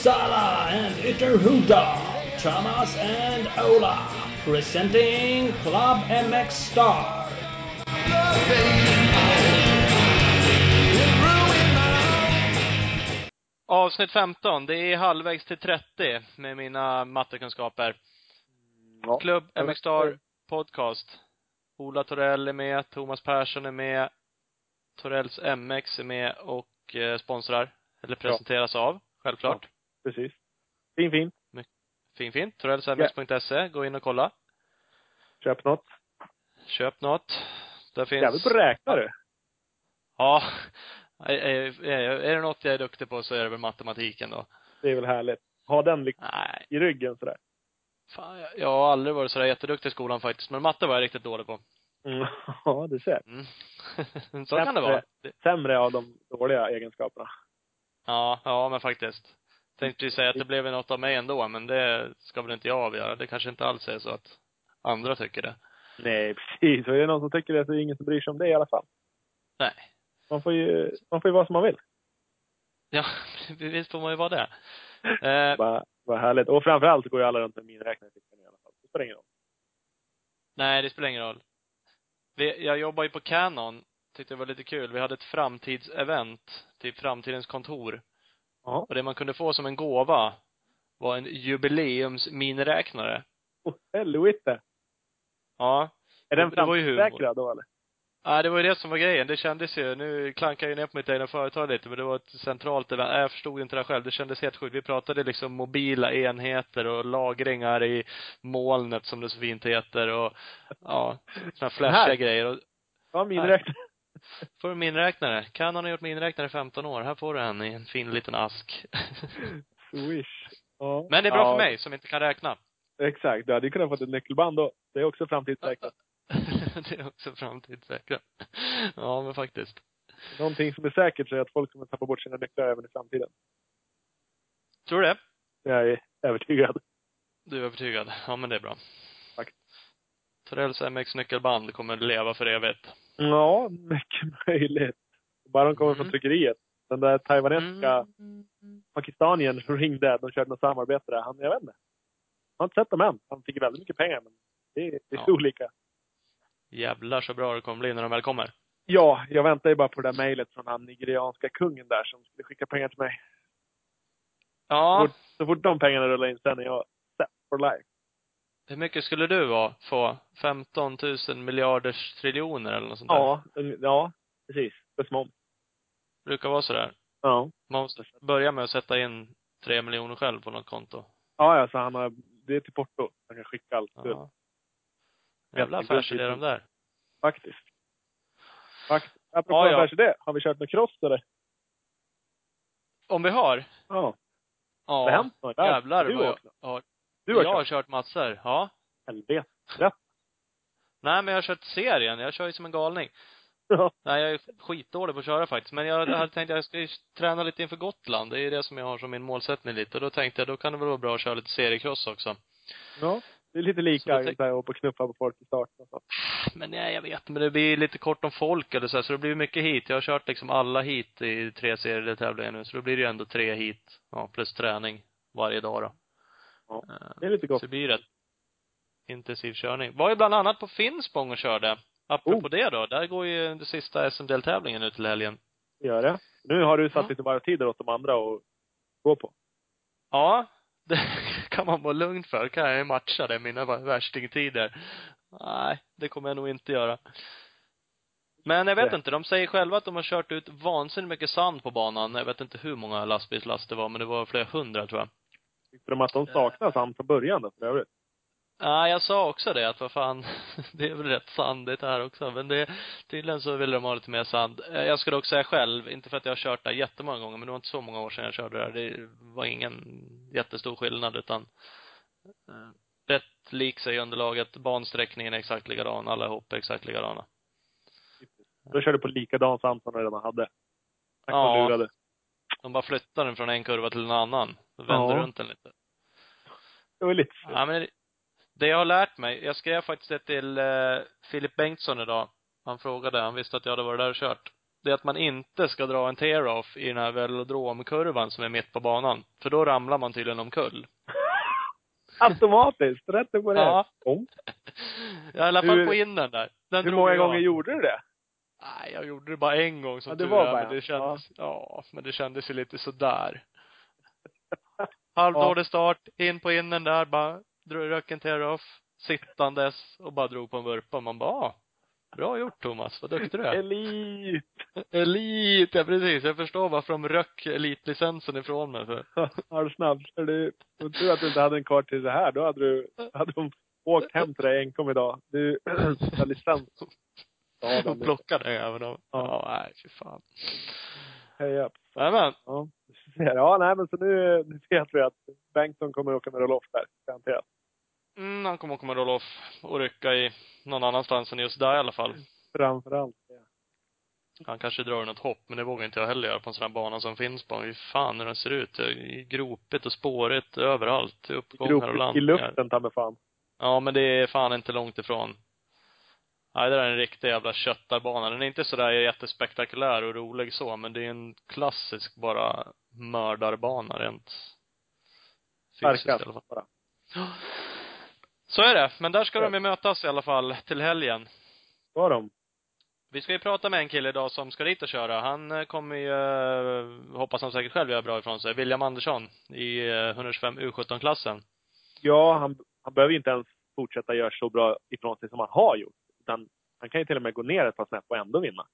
Uppsala and Ytterhuda, Thomas and Ola, presenting Club MX Star. Avsnitt 15. Det är halvvägs till 30 med mina mattekunskaper. Ja. Klubb MX Star Podcast. Ola Torell är med, Thomas Persson är med, Torells MX är med och eh, sponsrar, eller presenteras av, självklart. Precis. Fin, fin. Fin, fin. Torellsmx.se. Gå in och kolla. Köp något. Köp något. Där finns... Jävligt på räknare. Ja. Är, det något jag är duktig på så är det väl matematiken då. Det är väl härligt. Ha den liksom Nej. i ryggen sådär. Fan, jag, har aldrig varit sådär jätteduktig i skolan faktiskt. Men matte var jag riktigt dålig på. Mm. Ja, du ser. Mm. så kan det vara. Sämre av de dåliga egenskaperna. ja, ja men faktiskt. Tänkte ju säga att det blev något av mig ändå, men det ska väl inte jag avgöra. Det kanske inte alls är så att andra tycker det. Nej, precis. Och är det någon som tycker det så är det ingen som bryr sig om det i alla fall. Nej. Man får ju, man får ju vara som man vill. Ja, visst får man ju vara det. Eh, Bara, bara härligt. Och framförallt går ju alla runt med miniräknare i alla fall. Det spelar ingen roll. nej, det spelar ingen roll. Vi, jag jobbar ju på Canon. Tyckte det var lite kul. Vi hade ett framtidsevent, typ Framtidens kontor. Ja. Och det man kunde få som en gåva var en jubileumsminiräknare. Oh, helvete. Ja. Är den framtidssäkrad då eller? Ja, det var ju det som var grejen. Det kändes ju, nu klankar jag ju ner på mitt egna företag lite, men det var ett centralt event. Jag förstod inte det själv. Det kändes helt sjukt. Vi pratade liksom mobila enheter och lagringar i molnet, som det så fint heter, och ja, såna här flashiga grejer. Och Ja, miniräknare. Får du minräknare. Canon har gjort minräknare i 15 år. Här får du en i en fin liten ask. Swish. Ja. Men det är bra ja, för mig, som inte kan räkna. Exakt. Du hade ju kunnat fått ett nyckelband då. Det är också framtidssäkrat. det är också framtidssäkrat. Ja, men faktiskt. Någonting som är säkert så är att folk kommer tappa bort sina nycklar även i framtiden. Tror du det? Jag är övertygad. Du är övertygad? Ja, men det är bra. Torells MX-nyckelband kommer leva för evigt. Ja, mycket möjligt. Bara de kommer Mm. från tryckeriet. Den där taiwanesiska Mm. pakistanien som ringde, de körde något samarbete där. Han, jag vet inte. Jag har inte sett dem än. Han fick väldigt mycket pengar, men det är, det är Ja. olika. Jävlar så bra det kommer bli när de väl kommer. Ja, jag väntar ju bara på det där mejlet från han nigerianska kungen där som skulle skicka pengar till mig. Ja. Så, fort, så fort de pengarna rullar in sen är jag set for life. Hur mycket skulle du vara, få? 15 000 miljarders triljoner eller något sånt där? Ja, ja, precis. Plus moms. Brukar vara sådär. Ja. Man måste börja med att sätta in tre miljoner själv på något konto. Ja, ja, så han har, det är till porto. Han kan skicka allt. Ja. Jävla affärsidé de där. Faktiskt. Faktiskt. Apropå Ja, ja. affärsidé, har vi kört något cross eller? Om vi har? Ja. Ja. Har det hänt något? Jävlar vad jag har. Du har jag har kört? kört massor. Ja. Helvete. Nej, men jag har kört serien. Jag kör ju som en galning. Ja. Nej, jag är skitdålig på att köra faktiskt. Men jag hade tänkt att jag ska ju träna lite inför Gotland. Det är ju det som jag har som min målsättning lite. Och då tänkte jag, då kan det väl vara bra att köra lite seriecross också. ja. Det är lite lika, tänk- så här, och på knuffa på folk i starten och så. Men nej, jag vet Men det blir lite kort om folk eller så här, så det blir mycket hit. Jag har kört liksom alla hit i tre serietävlingar nu. Så då blir det ju ändå tre hit. Ja, plus träning varje dag då. Ja. Det är lite gott. Så det blir rätt intensiv körning. Var ju bland annat på Finspång och körde. Apropå Oh. det då. Där går ju den sista SM-deltävlingen nu till helgen. Gör det. Nu har du satt Ja. lite varvtider åt de andra att gå på. Ja, det kan man vara lugn för. Kan jag ju matcha det, mina värstingtider. Nej, det kommer jag nog inte göra. Men jag vet Nej. inte, de säger själva att de har kört ut vansinnigt mycket sand på banan. Jag vet inte hur många lastbilslass det var, men det var flera hundra tror jag. Tyckte de att de saknar sand från början då, för övrigt? Ja, jag sa också det, att vad fan, det är väl rätt sandigt här också, men det, tydligen så ville de ha lite mer sand. Eh, Jag ska dock säga själv, inte för att jag har kört där jättemånga gånger, men det var inte så många år sedan jag körde där. Det var ingen jättestor skillnad, utan eh, rätt lik sig underlaget. Bansträckningen är exakt likadan, alla hopp är exakt likadana. Då körde du på likadan sand som de redan hade. Tack Ja. ja. lurade. De bara flyttar den från en kurva till en annan. Så vänder Ja. runt den lite. Det var lite Ja, men det- jag har lärt mig, jag skrev faktiskt det till eh, Filip Bengtsson idag. Han frågade, han visste att jag hade varit där och kört. det är att man inte ska dra en tear-off i den här velodromkurvan som är mitt på banan. För då ramlar man tydligen omkull. Automatiskt, rätt upp och ner. Ja. Om. Ja, I alla fall på innern där. Den Hur många jag. gånger gjorde du det? Nej, jag gjorde det bara en gång som Ja, det tur var bara men det kändes, ja. men det kändes ju lite sådär. Halvdålig start, in på innern där, bara drog röken tear-off, sittandes och bara drog på en vurpa. Man bara, ah, bra gjort Thomas, vad duktig du är. Elit! Elit, ja precis. Jag förstår varför de röck elitlicensen ifrån mig. För. Har du tror att du inte hade en kvar till det här. Då hade du, hade de åkt hem till dig enkom idag. Du, har licens. Ja, De de plockade även. Ja. Ja, nej fy fan. Hej upp. Nämen. Ja. Ser. Ja, nej men så nu, nu vet vi att Bengtsson kommer åka med roll-off där. Garanterat. Mm, han kommer åka med roll-off och rycka i någon annanstans än just där i alla fall. Framförallt. Ja. Han kanske drar något hopp, men det vågar inte jag heller göra på en sån här bana som finns på. Fy fan hur den ser ut. Det är Gropigt och spårigt överallt. Uppgångar och Gropigt i landningar. luften, ta mig fan. Ja, men det är fan inte långt ifrån. Nej, det där är en riktig jävla köttarbana. Den är inte sådär jättespektakulär och rolig så, men det är en klassisk bara mördarbana rent fysiskt i alla fall. Så är det. Men där ska de ju mötas i alla fall till helgen. Var de? Vi ska ju prata med en kille idag som ska dit och köra. Han eh, kommer ju, eh, hoppas han säkert själv göra bra ifrån sig. William Andersson i eh, 125 U17-klassen. Ja, han, han behöver ju inte ens fortsätta göra så bra ifrån sig som han har gjort. Utan han kan ju till och med gå ner ett par snäpp och ändå vinna.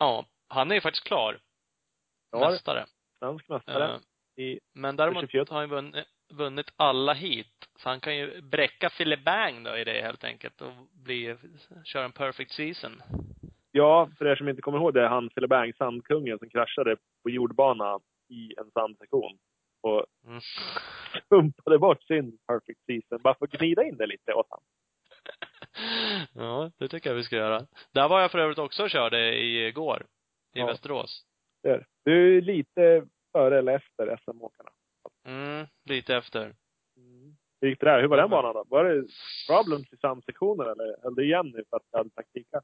Ja, han är ju faktiskt klar. Ja, Mästare. svensk mästare. I, Men däremot har han vunnit, vunnit alla hit. Så han kan ju bräcka Philip Bang då i det helt enkelt och bli, köra en perfect season. ja, för er som inte kommer ihåg det, han Philip Bang, sandkungen, som kraschade på jordbana i en sandsektion. Och Mm. pumpade bort sin perfect season. Bara för att gnida in det lite åt han. Ja, det tycker jag vi ska göra. Där var jag för övrigt också och körde igår. I Ja. Västerås. Där. Du är lite före eller efter SM-åkarna. Mm, lite efter. Mm. Hur gick det där? Hur var den banan då? Var det problems i sandsektioner eller höll du igen nu för att du hade taktika?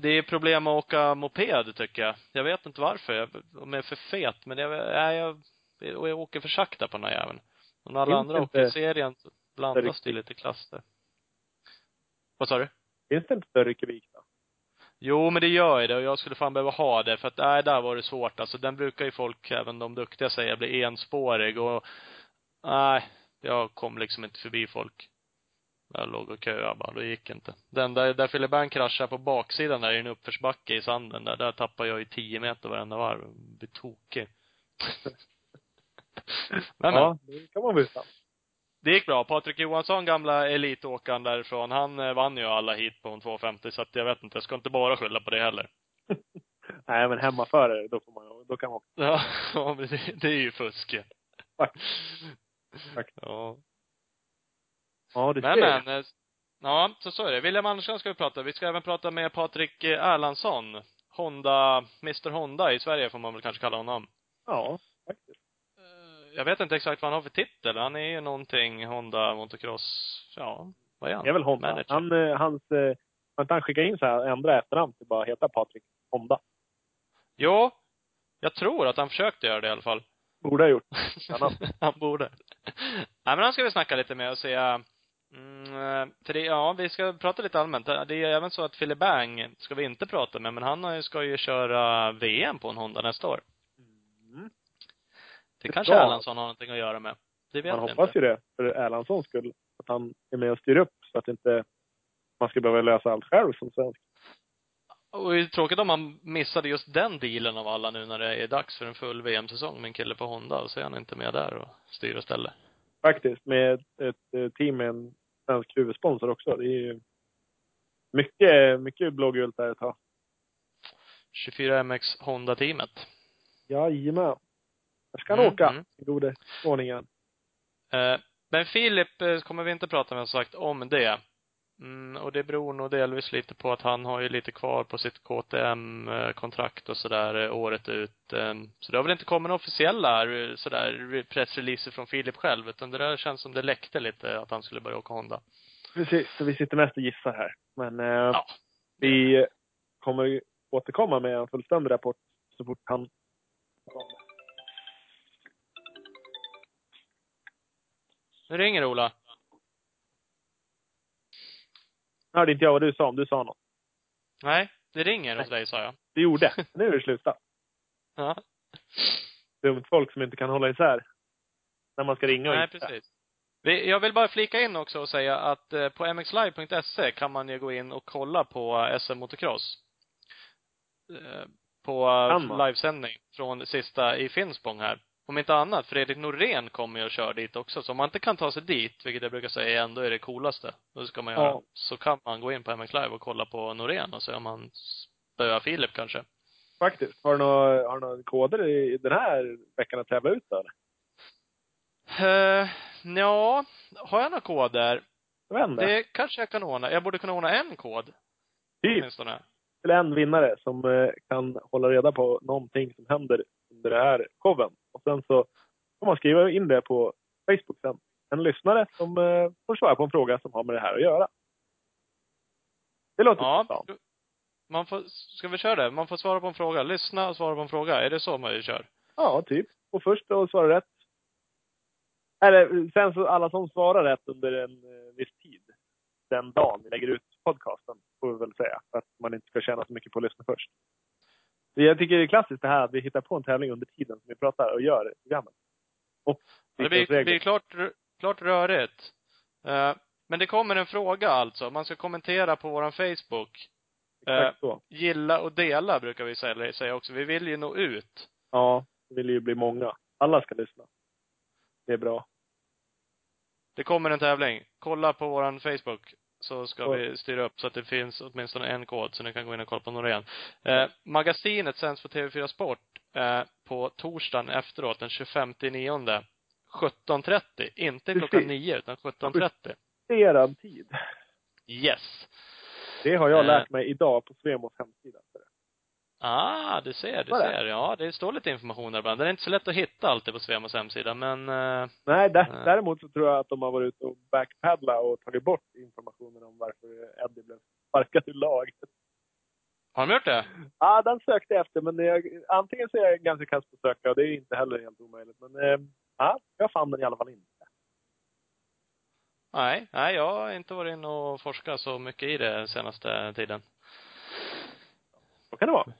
Det är problem att åka moped, tycker jag. Jag vet inte varför. Jag, om jag är för fet, men jag, nej, jag, och jag åker för sakta på den här jäveln. När alla andra det åker i serien så blandas det lite klass där. Vad sa du? Finns det inte större kubik då? Jo, men det gör ju det och jag skulle fan behöva ha det för att, nej, där var det svårt. Alltså den brukar ju folk, även de duktiga, säga blir enspårig och, nej, jag kom liksom inte förbi folk. Jag låg och köade bara, det gick inte. Den där, där Philip Bang kraschade på baksidan där i en uppförsbacke i sanden där, där tappade jag ju tio meter varenda varv. Blir tokig. men, men, Ja, det kan man visa. Det gick bra. Patrik Johansson, gamla elitåkaren därifrån, han eh, vann ju alla hit på en 250 så att jag vet inte, jag ska inte bara skylla på det heller. Nej, men hemmaförare, då får man då kan man. Ja, ja men det, det är ju fusk. Faktiskt. Ja. Ja, du Men ser. men, eh, ja, så så är det. William Andersson ska vi prata. Vi ska även prata med Patrik eh, Erlandsson. Honda, Mr Honda i Sverige får man väl kanske kalla honom. Ja, Jag vet inte exakt vad han har för titel. Han är ju någonting Honda motocross, ja, vad är han? Det är väl Honda. Manager. Han, eh, hans, eh, har inte han skickat in så här, ändra efternamn till bara heta Patrik Honda? Jo, jag tror att han försökte göra det i alla fall. Borde ha gjort. Han borde. Nej, men han ska vi snacka lite med och se Mm, eh, för det, ja, vi ska prata lite allmänt. Det är även så att Philip Bang ska vi inte prata med, men han ska ju köra VM på en Honda nästa år. Det kanske. Erlandsson har någonting att göra med. Det vet Man hoppas inte. ju det, för Erlandssons skull. Att han är med och styr upp så att inte man ska behöva lösa allt själv som svensk. Och det är tråkigt om man missade just den dealen av alla nu när det är dags för en full VM-säsong med en kille på Honda och så är han inte med där och styr och ställer. Faktiskt, med ett, team med en svensk huvudsponsor också. Det är ju mycket, mycket blågult där ett tag. 24MX Honda-teamet. Jajamän. Där ska Mm, åka, mm. gode skåningen. Eh, Men Filip eh, kommer vi inte prata med som sagt om det. Mm, och det beror nog delvis lite på att han har ju lite kvar på sitt KTM-kontrakt och sådär eh, året ut. Eh, Så det har väl inte kommit några officiella eh, sådär pressreleaser från Filip själv, utan det där känns som det läckte lite att han skulle börja åka Honda. Precis, så vi sitter mest och gissar här. Men eh, Ja. vi, kommer återkomma med en fullständig rapport så fort han kommer. Nu ringer Ola. Hörde inte jag vad du sa om du sa något. Nej, det ringer hos dig sa jag. Det gjorde. Nu är det slutat. Ja. Dumt folk som inte kan hålla isär. När man ska ringa och Nej, inte. precis. Jag vill bara flika in också och säga att eh, på mxlive.se kan man ju gå in och kolla på SM motocross. Eh, På eh, livesändning från sista i Finspång här. Om inte annat, Fredrik Norén kommer ju och kör dit också. Så om man inte kan ta sig dit, vilket jag brukar säga ändå är det coolaste, då ska man göra, Ja. så kan man gå in på MX Live och kolla på Norén och se om man spöar Filip kanske. Faktiskt. Har du några, har du några koder i den här veckan att tävla ut eller? Uh, ja, har jag några koder? Inte. Det kanske jag kan ordna. Jag borde kunna ordna en kod, Typ åtminstone. till en vinnare som eh, kan hålla reda på någonting som händer under det här showen. Och sen så får man skriva in det på Facebook sen. En lyssnare som eh, får svara på en fråga som har med det här att göra. Det låter Ja. bra. Man får, ska vi köra det? Man får svara på en fråga. Lyssna och svara på en fråga. Är det så man kör? Ja, typ. Och först att svara rätt. Eller sen så alla som svarar rätt under en eh, viss tid. Den dagen vi lägger ut podcasten, får vi väl säga. För att man inte ska tjäna så mycket på att lyssna först. Jag tycker det är klassiskt det här att vi hittar på en tävling under tiden som vi pratar och gör programmet. Och Det blir, regler. blir klart, klart rörigt. Eh, men det kommer en fråga alltså. Man ska kommentera på våran Facebook. Exakt så. Gilla och dela brukar vi säga, också. Vi vill ju nå ut. Ja, det vill ju bli många. Alla ska lyssna. Det är bra. Det kommer en tävling. Kolla på våran Facebook. Så ska vi styra upp så att det finns åtminstone en kod så ni kan gå in och kolla på Norén. Eh, magasinet sänds på TV4 Sport eh, på torsdagen efteråt, den 25 nionde 17.30. Inte Precis. klockan 9 utan 17.30. Justerad tid. Yes. Det har jag Eh. lärt mig idag på Svemos hemsida. Ah, du ser, du det? ser. Ja, det står lite information där ibland. Det är inte så lätt att hitta alltid på Svemos hemsida, men eh, Nej, där, Nej. däremot så tror jag att de har varit ute och backpaddlat och tagit bort informationen om varför Eddie blev sparkad ur laget. har de gjort det? Ja, den sökte jag efter, men jag, antingen så är jag ganska kass på att söka och det är inte heller helt omöjligt. Men eh, ja, jag fann den i alla fall inte. Nej, nej, jag har inte varit inne och forskat så mycket i det senaste tiden. Så kan det vara.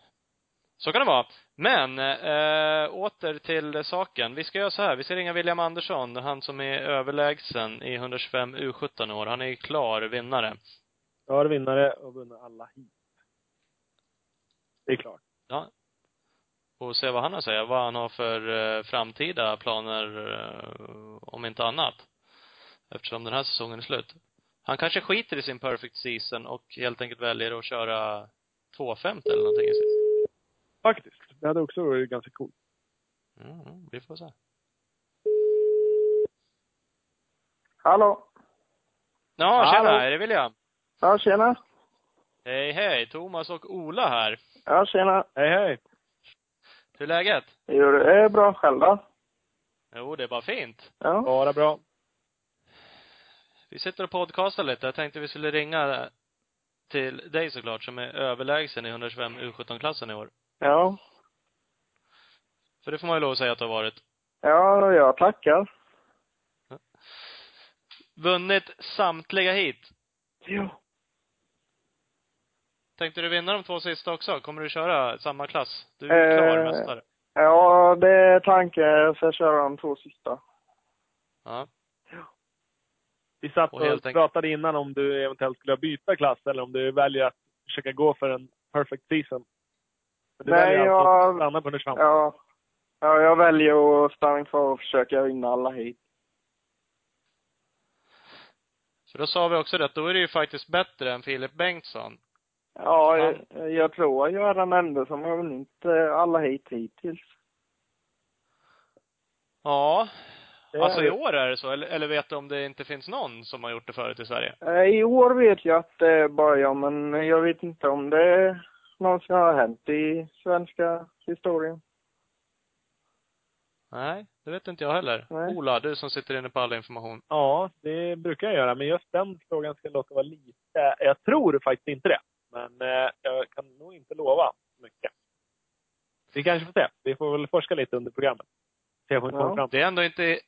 Så kan det vara. Men, eh, åter till saken. Vi ska göra så här. Vi ska ringa William Andersson, han som är överlägsen i 125 U17 år. Han är klar vinnare. Har vinnare och vunnit alla hit. Det är klart. Ja. Och se vad han har att säga. Vad han har för eh, framtida planer, eh, om inte annat. Eftersom den här säsongen är slut. Han kanske skiter i sin perfect season och helt enkelt väljer att köra 250 eller någonting i sin. Faktiskt. Det hade också varit ganska coolt. Mm, vi får se. Hallå? Ja, Hallå. tjena, är det William? Ja, tjena. Hej, hej. Thomas och Ola här. Ja, tjena. Hej, hej! Hur är läget? Jo, det är bra själv då? Jo, det är bara fint. Ja. Bara bra. Vi sitter och podcastar lite. Jag tänkte vi skulle ringa till dig såklart, som är överlägsen i 125 U17-klassen i år. Ja. För det får man ju lov att säga att du har varit. Ja, jag tackar. Vunnit samtliga hit. Jo. Tänkte du vinna de två sista också? Kommer du köra samma klass? Du är ju klar Eh. mästare. Ja, det är tanken. Jag ska köra de två sista. Ja. Vi satt Och och, pratade innan om du eventuellt skulle byta klass eller om du väljer att försöka gå för en perfect season. Du Nej, väljer alltså jag- att stanna på 125. Ja. Ja, jag väljer att stanna kvar och försöka vinna alla hit. Så då sa vi också det, att då är det ju faktiskt bättre än Filip Bengtsson. Ja, Han- jag, jag tror att jag är den enda som har vunnit eh, alla hit hittills. Ja. Alltså i år är det så, eller, eller vet du om det inte finns någon som har gjort det förut i Sverige? Eh, I år vet jag att det är bara jag, men jag vet inte om det som har hänt i svenska historien. Nej, det vet inte jag heller. Nej. Ola, du som sitter inne på all information. Ja, det brukar jag göra. Men just den frågan ska jag låta vara lite... Jag tror faktiskt inte det. Men eh, jag kan nog inte lova mycket. Vi kanske får se. Vi får väl forska lite under programmet. Se vad vi kommer Ja. fram till. Det är ändå inte,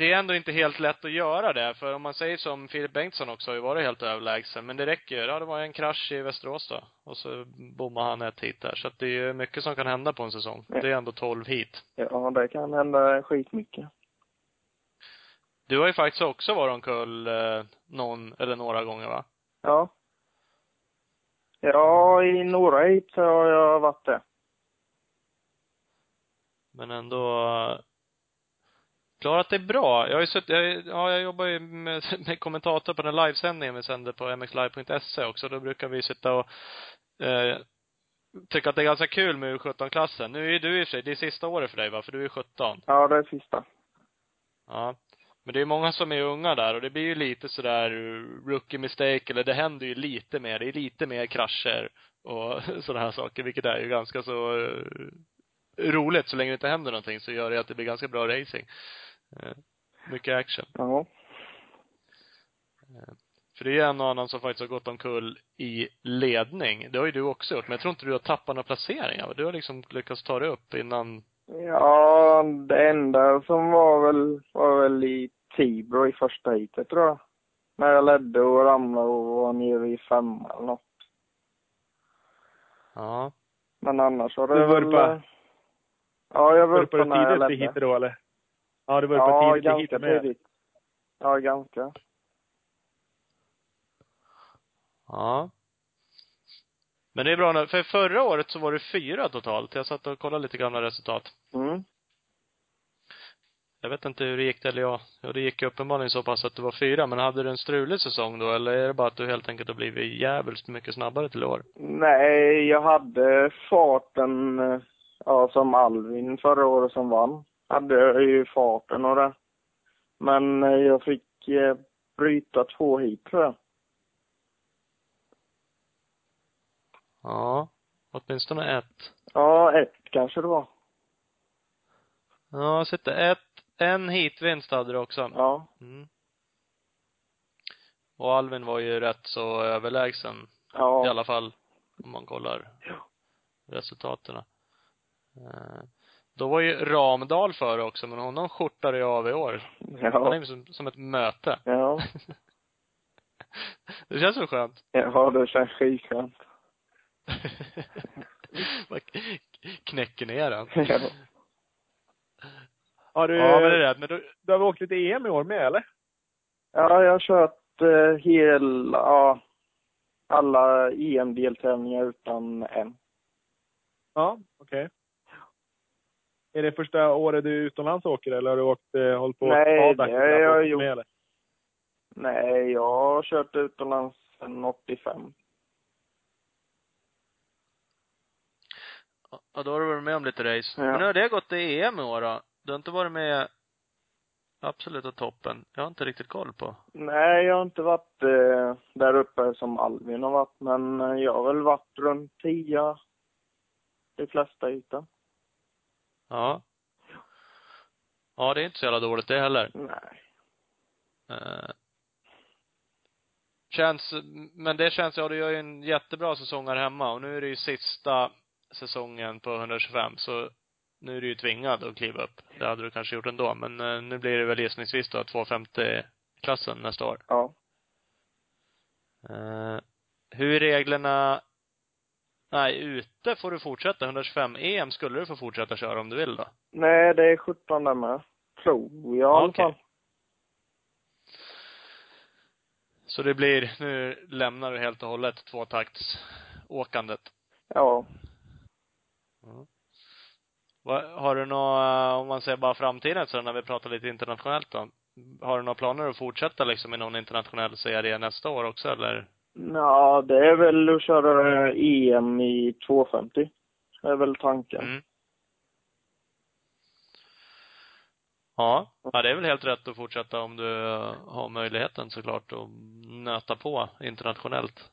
det är ändå inte helt lätt att göra det. För om man säger som Filip Bengtsson också har ju varit helt överlägsen. Men det räcker ju. Ja, det var en krasch i Västerås då. Och så bommade han ett hit där. Så att det är ju mycket som kan hända på en säsong. Ja. Det är ändå 12 hit. Ja, det kan hända skitmycket. Du har ju faktiskt också varit omkull eh, någon, eller några gånger va? Ja. Ja, i några hit så har jag varit det. Men ändå klarat det bra. Jag har ju suttit, jag, ja, jag jobbar ju med, med kommentator på den livesändningen vi sänder på mxlive.se också. Då brukar vi sitta och eh, tycka att det är ganska kul med U17-klassen. Nu är du i och för sig, det är sista året för dig va? För du är 17. Ja, det är sista. Ja. Men det är många som är unga där och det blir ju lite sådär rookie mistake eller det händer ju lite mer. Det är lite mer krascher och sådana här saker, vilket är ju ganska så eh, roligt. Så länge det inte händer någonting så gör det att det blir ganska bra racing. Eh, Mycket action. Ja. För det är en och annan som faktiskt har gått omkull i ledning. Det har ju du också gjort, men jag tror inte du har tappat några placeringar. Du har liksom lyckats ta dig upp innan Ja, det enda som var väl, var väl i Tibro i första heatet tror jag. När jag ledde och ramlade och var nere i femma eller något. Ja. Men annars har det Du var väl... på- eh, Ja, jag var Var du på uppe det när jag tidigaste ledde. hitet då eller? Ja, du var Ja, på tidigt ganska med. tidigt. Ja, ganska. Ja. Men det är bra nu, för förra året så var det fyra totalt. Jag satt och kollade lite gamla resultat. Mm. Jag vet inte hur det gick, eller ja, ja det gick ju uppenbarligen så pass att det var fyra, men hade du en strulig säsong då, eller är det bara att du helt enkelt har blivit jävligt mycket snabbare till år? Nej, jag hade farten, eh, ja, som Alvin förra året som vann. Hade jag ju farten och det. Men eh, jag fick eh, bryta två hit tror jag. Ja. Åtminstone ett. Ja, ett kanske det var. Ja, sitter ett, en hitvinst hade du också. Ja. Mm. Och Alvin var ju rätt så överlägsen. I Ja. alla fall om man kollar resultaten. Då var ju Ramdal före också, men honom skjortade jag av i år. Han är Ja. ju som, som ett möte. Ja. det känns så skönt. Ja, det känns skitskönt. Bara knäcker ner han. Ja. Har du, Ja, men det är rätt. Men då, du har väl åkt lite EM i år med eller? Ja, jag har kört eh, hela, ja, alla EM-deltävlingar utan en. Ja, okej. Är det första året du utomlands åker eller har du åkt, eh, hållit på Nej, det har jag gjort. med, eller? Nej, jag har kört utomlands sedan 85. ja, då har du varit med om lite race. Ja. Men nu har det gått i EM i år då? Du har inte varit med absoluta toppen? Jag har inte riktigt koll på. Nej, jag har inte varit eh, där uppe som Alvin har varit, men eh, jag har väl varit runt 10 de flesta ytor. Ja. Ja, det är inte så jävla dåligt det heller. Nej. Eh, känns, men det känns, ja du gör ju en jättebra säsong här hemma och nu är det ju sista säsongen på 125 så nu är du ju tvingad att kliva upp. Det hade du kanske gjort ändå, men eh, nu blir det väl gissningsvis då 250-klassen nästa år. Ja. Eh, hur är reglerna Nej, ute får du fortsätta. 125 EM skulle du få fortsätta köra om du vill då. Nej, det är 17 där med. Tror jag i alla Okej. fall. Så det blir, nu lämnar du helt och hållet tvåtaktsåkandet. Ja. Va- Har du några, om man säger bara framtiden så när vi pratar lite internationellt då. Har du några planer att fortsätta liksom i någon internationell serie nästa år också eller? Ja, det är väl att köra EM i 250. Det är väl tanken. Mm. Ja. ja, det är väl helt rätt att fortsätta om du eh, har möjligheten såklart att nöta på internationellt.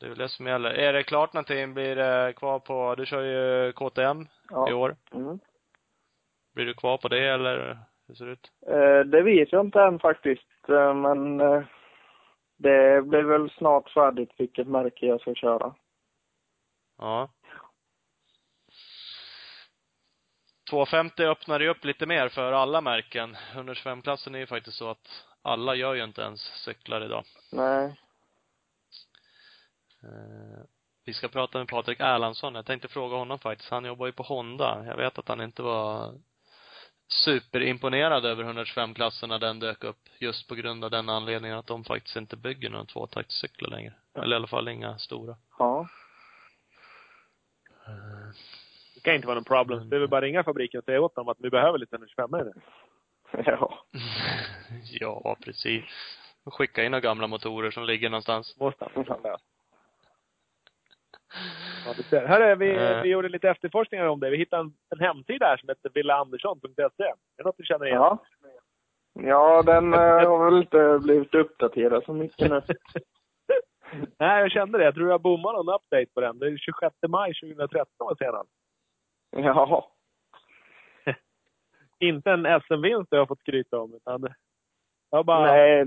Det är väl det som gäller. Är det klart någonting? Blir det kvar på, du kör ju KTM Ja. i år. Mm. Blir du kvar på det eller hur ser det ut? Eh, det vet jag inte än faktiskt, eh, men eh, det blir väl snart färdigt vilket märke jag ska köra. Ja. 250 öppnar ju upp lite mer för alla märken. 125-klassen är ju faktiskt så att alla gör ju inte ens cyklar idag. Nej. Eh, vi ska prata med Patrik Erlandsson. Jag tänkte fråga honom faktiskt. Han jobbar ju på Honda. Jag vet att han inte var superimponerad över 125-klassen när den dök upp. Just på grund av den anledningen att de faktiskt inte bygger några tvåtaktscyklar längre. Eller i alla fall inga stora. Ja. Det kan inte vara någon problem. Det är väl bara att ringa fabriken och säga åt dem att vi behöver lite 125 nu. Ja. ja, precis. Skicka in några gamla motorer som ligger någonstans. Måste han fan lösa. Ja, ser. Hörru, vi, Eh. vi gjorde lite efterforskningar om det. Vi hittade en, en hemsida här som heter villaandersson.se. Är det något du känner igen? Ja. Ja, den eh, har väl inte blivit uppdaterad så mycket nu. Nej, jag kände det. Jag tror jag bommade någon update på den. Det är 26 maj 2013 var. Ja. Inte en SM-vinst jag har fått skryta om, utan jag bara... Nej,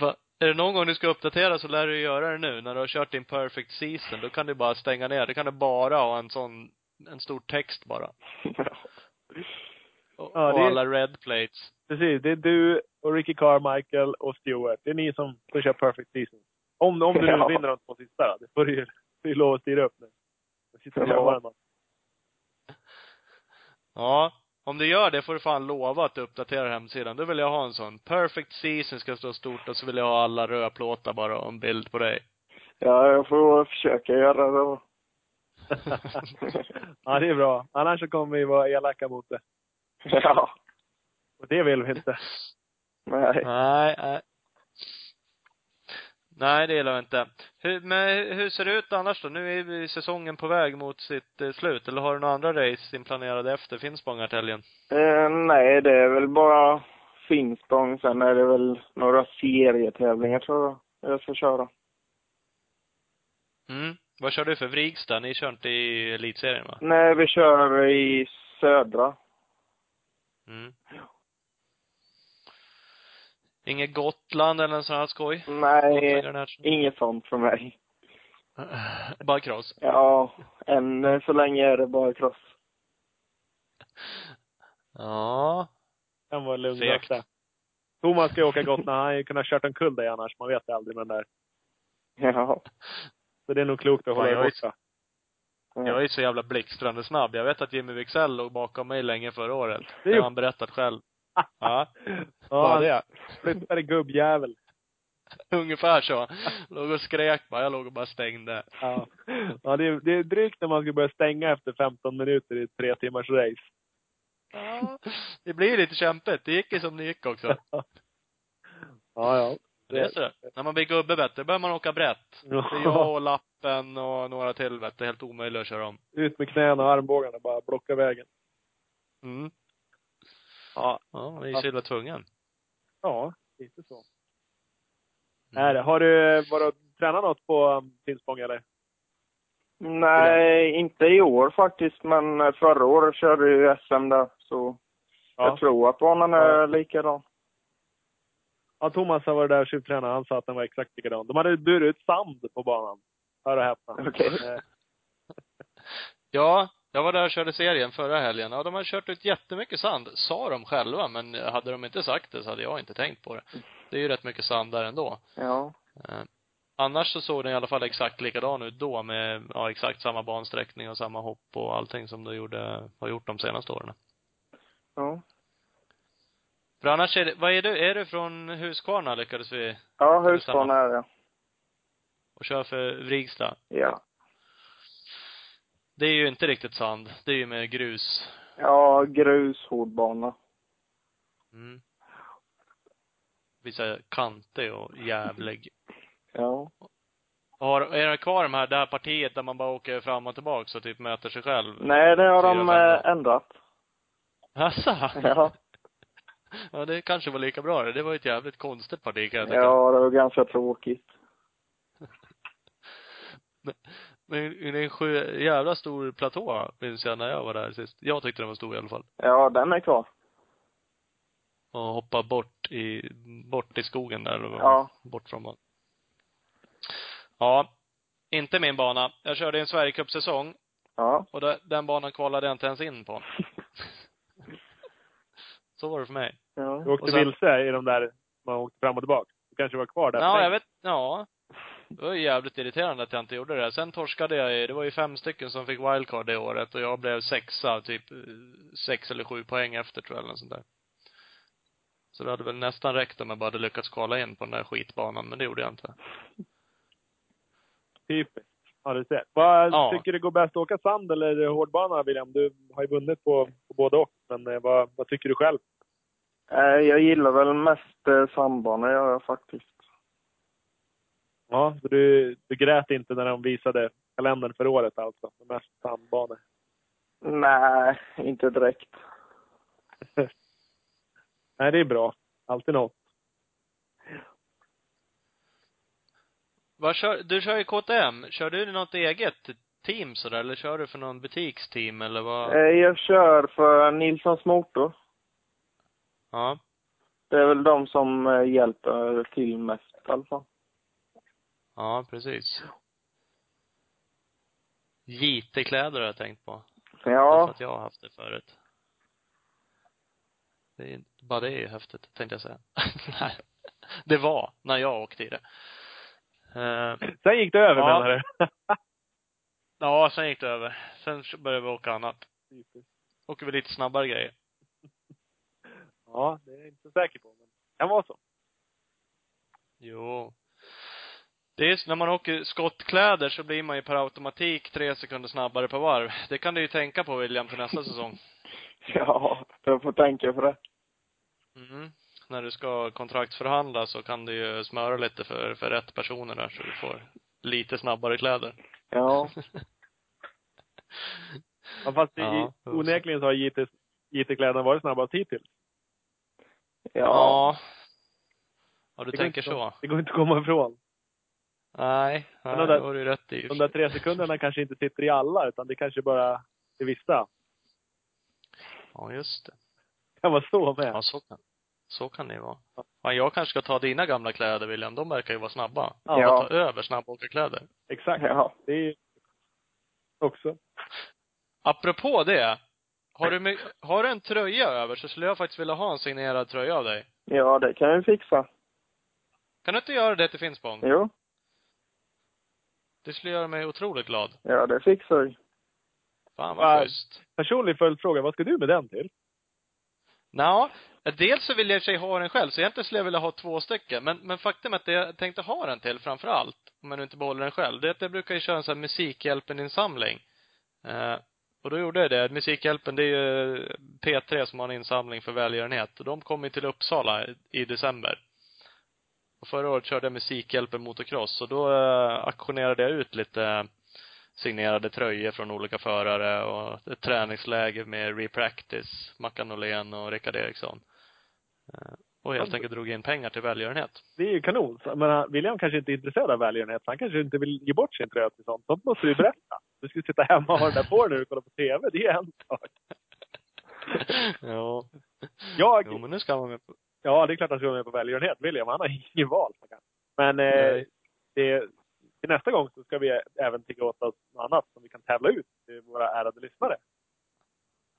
Va? Är det någon gång du ska uppdatera så lär du göra det nu. När du har kört din perfect season, då kan du bara stänga ner. Det kan du bara ha en sån, en stor text bara. Och, Ja, och alla red plates. Precis. Det är du och Ricky Carmichael och Stewart. Det är ni som, som kör Perfect Season. Om, om du nu Ja. vinner de två sista. Det får du ju får lov att styra upp nu. Jag sitter och Ja. Ja. Om du gör det får du fan lova att du uppdaterar hemsidan. Då vill jag ha en sån. Perfect season ska stå stort och så vill jag ha alla rödplåtar bara och en bild på dig. ja, jag får försöka göra det då. ja, det är bra. Annars så kommer vi vara elaka mot det. Ja. Och det vill vi inte. Nej. Nej, nej. Nej, det gillar jag inte. Hur, men hur ser det ut annars då? Nu är vi säsongen på väg mot sitt eh, slut. Eller har du några andra race inplanerade efter Finspångarhelgen? Eh, nej, det är väl bara Finspång. Sen är det väl några serietävlingar tror jag jag ska köra. Mm. Vad kör du för Vrigstad? Ni kör inte i elitserien va? Nej, vi kör i södra. Mm. Inget Gotland eller en sån här skoj? Nej, inget sånt för mig. Bara cross? Ja, än så länge är det bara cross. Ja. Kan vara lugn Fegt. där. Thomas ska ju åka Gotland. Han hade ju kunnat kört en kull dig annars. Man vet aldrig med den där. Ja. Så det är nog klokt att hålla dig jag är- borta. Jag är så jävla blixtrande snabb. Jag vet att Jimmy Wicksell låg bakom mig länge förra året. Det har han berättat själv. Ja. Ja, det. flyttade gubbjävel. Ungefär så. Låg och skrek bara. Jag låg och bara stängde. Ja, ja det, är, det är drygt när man ska börja stänga efter 15 minuter i ett tre timmars race. Ja. Det blir lite kämpigt. Det gick ju som det gick också. Ja, ja. Det är så. När man blir gubbe då börjar man åka brett. Det är jag och Lappen och några till vet du. Helt omöjligt att köra om. Ut med knäna och armbågarna, bara blocka vägen. Mm. Ja, Ja, vi är så jävla tvungen. ja lite så. Mm. Är det. Har du varit och tränat något på um, Finspång eller? Nej, inte i år faktiskt, men förra året körde ju SM där, så Ja. jag tror att banan är likadan. ja, Thomas har varit där och tjuvtränat. Han sa att den var exakt likadan. De hade burit ut sand på banan. Hör och häpna. Okej. Eh, Ja, jag var där och körde serien förra helgen. Ja, de har kört ut jättemycket sand, sa de själva, men hade de inte sagt det så hade jag inte tänkt på det. Det är ju rätt mycket sand där ändå. Ja. Eh, annars så såg den i alla fall exakt likadan ut då med, ja, exakt samma bansträckning och samma hopp och allting som du gjorde, har gjort de senaste åren. Ja. För annars är det, vad är du, är du från Huskvarna lyckades vi, Ja, Husqvarna är det. och kör för Vrigstad? Ja. Det är ju inte riktigt sand, det är ju med grus. Ja, grus, hårdbana. Mm. Vissa kantig och jävlig. Ja. Har, är det kvar de här, det här partiet där man bara åker fram och tillbaka och typ möter sig själv? Nej, det har de eh, ändrat. Asså? Ja. Ja, det kanske var lika bra det. Det var ju ett jävligt konstigt parti kan jag tycka. Ja, det var ganska tråkigt. Men det är en sju, jävla stor platå, minns jag när jag var där sist. Jag tyckte den var stor i alla fall. Ja, den är kvar. Och hoppa bort i, bort i skogen där. Och Ja. Bort från banan. Ja. Inte min bana. Jag körde en Sverigecupsäsong Ja. och det, den banan kvalade jag inte ens in på. Så var det för mig. Ja. Du åkte Och sen- vilse i de där man åkte fram och tillbaka. Du kanske var kvar där. Ja, jag vet, ja. Det var jävligt irriterande att jag inte gjorde det. Sen torskade jag det var ju fem stycken som fick wildcard det året och jag blev sexa, typ eh, sex eller sju poäng efter tror jag eller något sånt där. Så det hade väl nästan räckt om jag bara hade lyckats kvala in på den där skitbanan, men det gjorde jag inte. Typiskt. Ja, du ser. Vad Ja. tycker du går bäst att åka sand eller hårdbana, William? Du har ju vunnit på, på både och. Men eh, vad, vad tycker du själv? Eh, Jag gillar väl mest sandbanor, gör jag faktiskt. Ja, så du, du grät inte när de visade kalendern för året alltså? Med mest sandbanor. Nej, inte direkt. Nej, det är bra. Alltid något. Vad kör, du kör ju KTM. Kör du något eget team sådär, eller kör du för någon butiksteam eller vad? Eh, Jag kör för Nilssons Motor. Ja. Det är väl de som eh, hjälper till mest i alla fall. Ja, precis. JT-kläder har jag tänkt på. Ja, att jag har haft det förut. Det är, bara det är häftigt, tänkte jag säga. Nej. Det var, när jag åkte i det. Eh, Sen gick det över Ja. menar du? ja, sen gick det över. Sen började vi åka annat. Åker vi lite snabbare grejer. ja, det är jag inte så säker på. Men det kan vara så. Jo. Det är, när man åker skottkläder så blir man ju per automatik tre sekunder snabbare på varv. Det kan du ju tänka på William till nästa säsong. ja, jag får tänka på det. Mm. När du ska kontraktsförhandla så kan du ju smöra lite för, för rätt personer där så du får lite snabbare kläder. Ja. Ja, fast Ja, i, onekligen så har JT, JT-kläderna varit snabbast hittills. Ja. Ja. Ja, du Det tänker så. Det går inte att komma ifrån. Nej, nej de där- det har du rätt i. De där tre sekunderna kanske inte sitter i alla, utan det kanske bara är vissa. Ja, just det. Det kan vara så med. Ja, så kan, så kan det ju vara. Ja, jag kanske ska ta dina gamla kläder William. De verkar ju vara snabba. Ja. Ja. Ta över snabbåkarkläder. Exakt. Ja. Det är också. Apropå det. Har du, har du en tröja över så skulle jag faktiskt vilja ha en signerad tröja av dig. Ja, det kan vi fixa. Kan du inte göra det till Finspång? Jo. Det skulle göra mig otroligt glad. Ja, det fixar vi. Fan Va? vad schysst. Personlig följdfråga, vad ska du med den till? Nå, dels så vill jag i sig ha den själv, så egentligen skulle jag vilja ha två stycken. Men, men faktum är att det jag tänkte ha den till framför allt, om jag nu inte behåller den själv, det är att jag brukar ju köra en sån här Musikhjälpen-insamling. Eh, och då gjorde jag det. Musikhjälpen, det är ju P3 som har en insamling för välgörenhet. Och de kom ju till Uppsala i december. Och förra året körde jag Musikhjälpen motocross och då eh, auktionerade jag ut lite signerade tröjor från olika förare och ett träningsläger med Repractice, Mackan Åhlén och Rickard Eriksson. Eh, Och helt enkelt drog in pengar till välgörenhet. Det är ju kanon. Men han- William kanske inte är intresserad av välgörenhet. Han kanske inte vill ge bort sin tröja till sånt. Sånt måste du berätta. Du ska sitta hemma och ha den där på när du kollar på TV. Det är en sak. ja. Jag, Jo, men nu ska man med på. Ja det är klart han ska vara med på välgörenhet. William, han har inget val. Men eh, det, till nästa gång så ska vi även åt oss något annat som vi kan tävla ut till våra ärade lyssnare.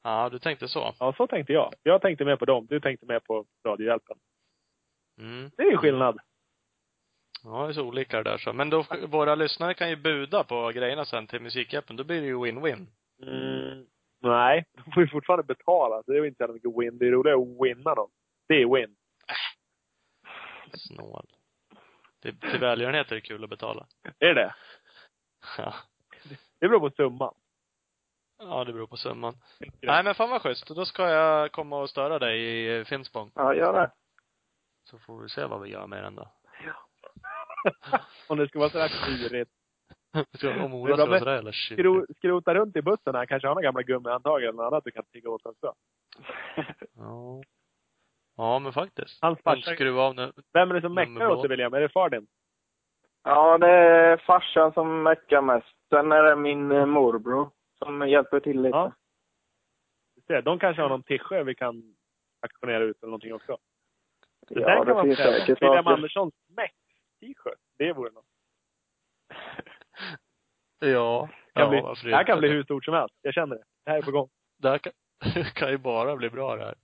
Ja, du tänkte så. Ja, så tänkte jag. Jag tänkte med på dem. Du tänkte med på Radiohjälpen. Mm. Det är ju skillnad. Ja, det är så olika det där så. Men då, våra lyssnare kan ju buda på grejerna sen till Musikhjälpen. Då blir det ju win-win. Mm, nej, de får ju fortfarande betala. Så det är ju inte så mycket win. Det är roligare att winna dem. Det är win. Snål. Till, till välgörenhet är det kul att betala. Är det det? Ja. Det beror på summan. Ja, det beror på summan. Nej, men fan vad schysst. Då ska jag komma och störa dig i Finspång. Ja, gör det. Så får vi se vad vi gör med den då. Om det ska vara sådär klurigt. Om Det Ola ska vara sådär shit. Skro, skrota runt i bussen. Han kanske har några gamla gummihandtag eller något annat du kan tigga åt också. Ja. Ja, men faktiskt. Hans Han farsa. skruva av nu. Vem är det som meckar åt dig William? Är det far din? Ja, det är farsan som meckar mest. Sen är det min eh, morbror som hjälper till lite. Ja. Ser, De kanske har någon tische vi kan auktionera ut eller någonting också. Det Ja, där det kan man finns pröva. säkert William saker. Anderssons Mex-t-shirt. Det vore något. Ja. Det kan, ja, bli, det här kan bli hur stort som helst. Jag känner det. Det här är på gång. Det här kan, kan ju bara bli bra det här.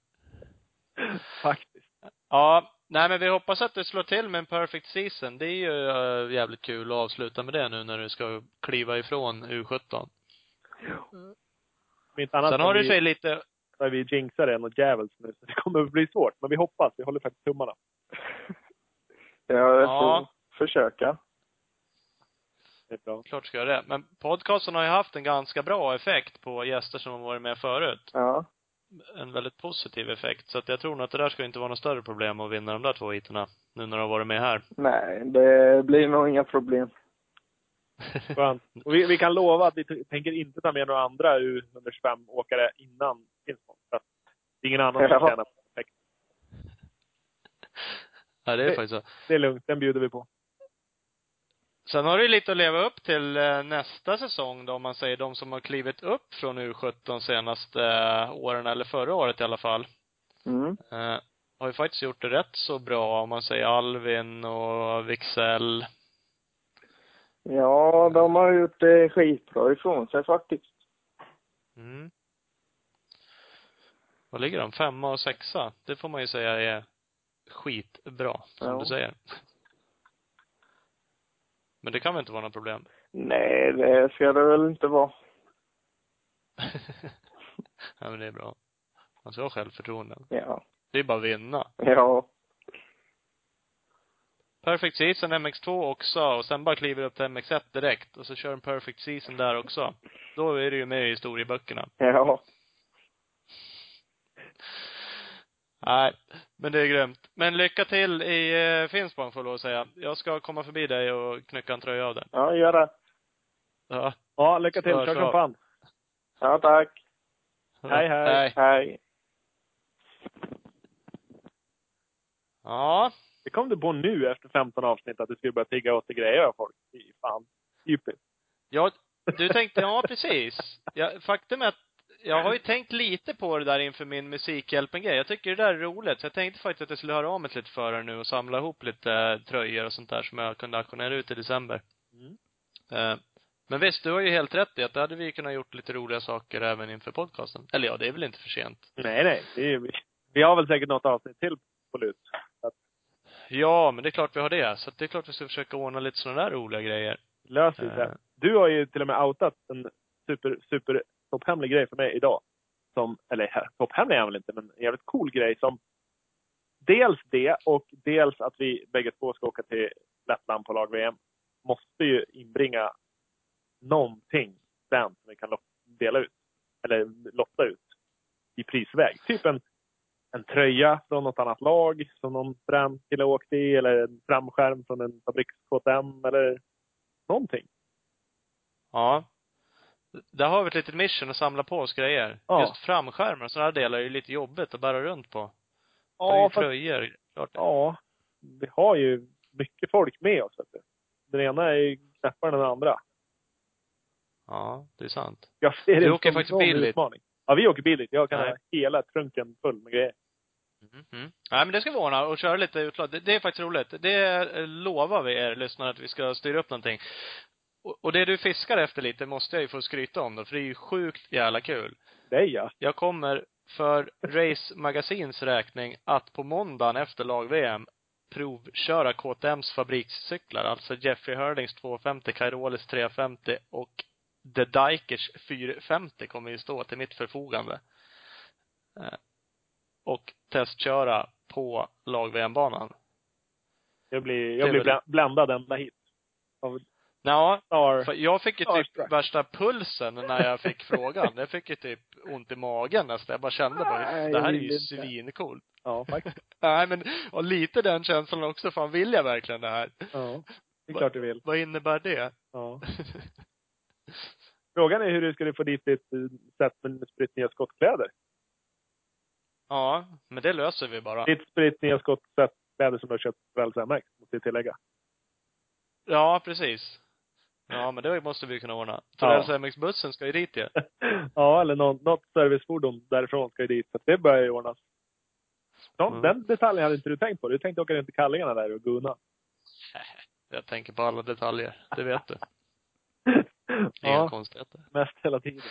Faktiskt. Ja, nej men vi hoppas att det slår till med en perfect season. Det är ju äh, jävligt kul att avsluta med det nu när du ska kliva ifrån U17. Om inte annat Sen har har du sig lite, har vi jinxat det något djävulskt nu. Så det kommer att bli svårt. Men vi hoppas. Vi håller faktiskt tummarna. Ja, jag Ja. får försöka. Det är bra. klart ska jag det. Men podcasten har ju haft en ganska bra effekt på gäster som har varit med förut. Ja. En väldigt positiv effekt. Så att jag tror nog att det där ska inte vara något större problem att vinna de där två heaterna. Nu när du har varit med här. Nej, det blir nog inga problem. Skönt. Och vi, vi kan lova att vi tänker inte ta med några andra U125-åkare innan Finspång. Det är ingen annan som tjänar på ja, det är Det- faktiskt så. Det är lugnt. Den bjuder vi på. Sen har du lite att leva upp till eh, nästa säsong då, om man säger de som har klivit upp från U17 senaste eh, åren, eller förra året i alla fall. Mm. Eh, har ju faktiskt gjort det rätt så bra, om man säger Alvin och Wixell. Ja, de har gjort det skitbra ifrån sig faktiskt. Mm. Vad ligger de? Femma och sexa? Det får man ju säga är skitbra, som Ja. du säger. Men det kan väl inte vara något problem? Nej, det ska det väl inte vara. ja, men det är bra. Man ska ha självförtroende. Ja. Det är bara att vinna. Ja. Perfect season MX2 också och sen bara kliver upp till MX1 direkt och så kör en perfect season där också. Då är det ju med i historieböckerna. Ja. Nej, men det är grymt. Men lycka till i eh, Finspång får jag lov att säga. Jag ska komma förbi dig och knycka en tröja av dig. Ja, gör det. Ja. Ja, lycka till. Kör, fan. Ja, tack. Hej, hej. Hej. Hej. Ja. Det kom du på nu efter 15 avsnitt att du skulle börja tigga åt dig grejer av folk. Fy fan. Typiskt. Ja, du tänkte, ja precis. Ja, faktum är att jag har ju tänkt lite på det där inför min Musikhjälpen-grej. Jag tycker det där är roligt. Så jag tänkte faktiskt att jag skulle höra av mig lite för er nu och samla ihop lite eh, tröjor och sånt där som jag kunde auktionera ut i december. Mm. Eh, men visst, du har ju helt rätt i att det hade vi kunnat gjort lite roliga saker även inför podcasten. Eller ja, det är väl inte för sent. Nej, nej. Det är, vi, har väl säkert något avsnitt till på lut. Att Ja, men det är klart vi har det. Så det är klart vi ska försöka ordna lite sådana där roliga grejer. löser vi Eh. det. Du har ju till och med outat en super, super topphemlig grej för mig idag. Som, eller topphemlig är han väl inte, men en jävligt cool grej som dels det och dels att vi bägge två ska åka till Lettland på lag-VM. Måste ju inbringa någonting sen som vi kan dela ut. Eller lotta ut i prisväg. Typ en, en tröja från något annat lag som någon frän kille åkt i eller en framskärm från en fabriks-KTM eller någonting. Ja. Där har vi ett litet mission att samla på oss grejer. Ja. Just framskärmar och sådana delar är ju lite jobbigt att bära runt på. Ja, Ja, det är fast, tröjor. Klart. ja, vi har ju mycket folk med oss. Vet du. Den ena är ju knäppare än den andra. Ja, det är sant. Jag ser det åker faktiskt en bil dit. utmaning. Ja, vi åker bil dit. Jag kan Nej. ha hela trunken full med grejer. Mm. Mm. Nej, men det ska vi ordna och köra lite utlag. Det, det är faktiskt roligt. Det lovar vi er lyssnare att vi ska styra upp någonting. Och, det du fiskar efter lite måste jag ju få skryta om då, för det är ju sjukt jävla kul. Det är jag. Jag kommer för Race Magasins räkning att på måndagen efter lag-VM provköra KTMs fabrikscyklar. Alltså Jeffrey Hurlings 250, Kairolis 350 och The Dikers 450 kommer ju stå till mitt förfogande. Eh, Och testköra på lag-VM-banan. Jag blir, jag blir bländad ända hit. Av Ja, Star. jag fick ju typ Starstruck. värsta pulsen när jag fick frågan. Jag fick ju typ ont i magen nästan. Jag bara kände bara, Nej, det här är ju svincoolt. Ja, faktiskt. Nej men, och lite den känslan också. Fan, vill jag verkligen det här? Ja, det är klart du vill. Vad innebär det? Ja. Frågan är hur du skulle få dit ditt eh, set med spritt nya skottkläder. ja, men det löser vi bara. Ditt spritt nya skottset kläder som du har köpt MX, måste jag tillägga. Ja, precis. Ja, men det måste vi kunna ordna. För Ja. LCMX-bussen ska ju dit ju. ja, eller något, något servicefordon därifrån ska ju dit. Så det börjar ju ordnas. De, Mm. Den detaljen hade inte du tänkt på. Du tänkte åka runt i kallingarna där och gunna. Jag tänker på alla detaljer. Det vet du. Inga ja, konstigheter. mest hela tiden.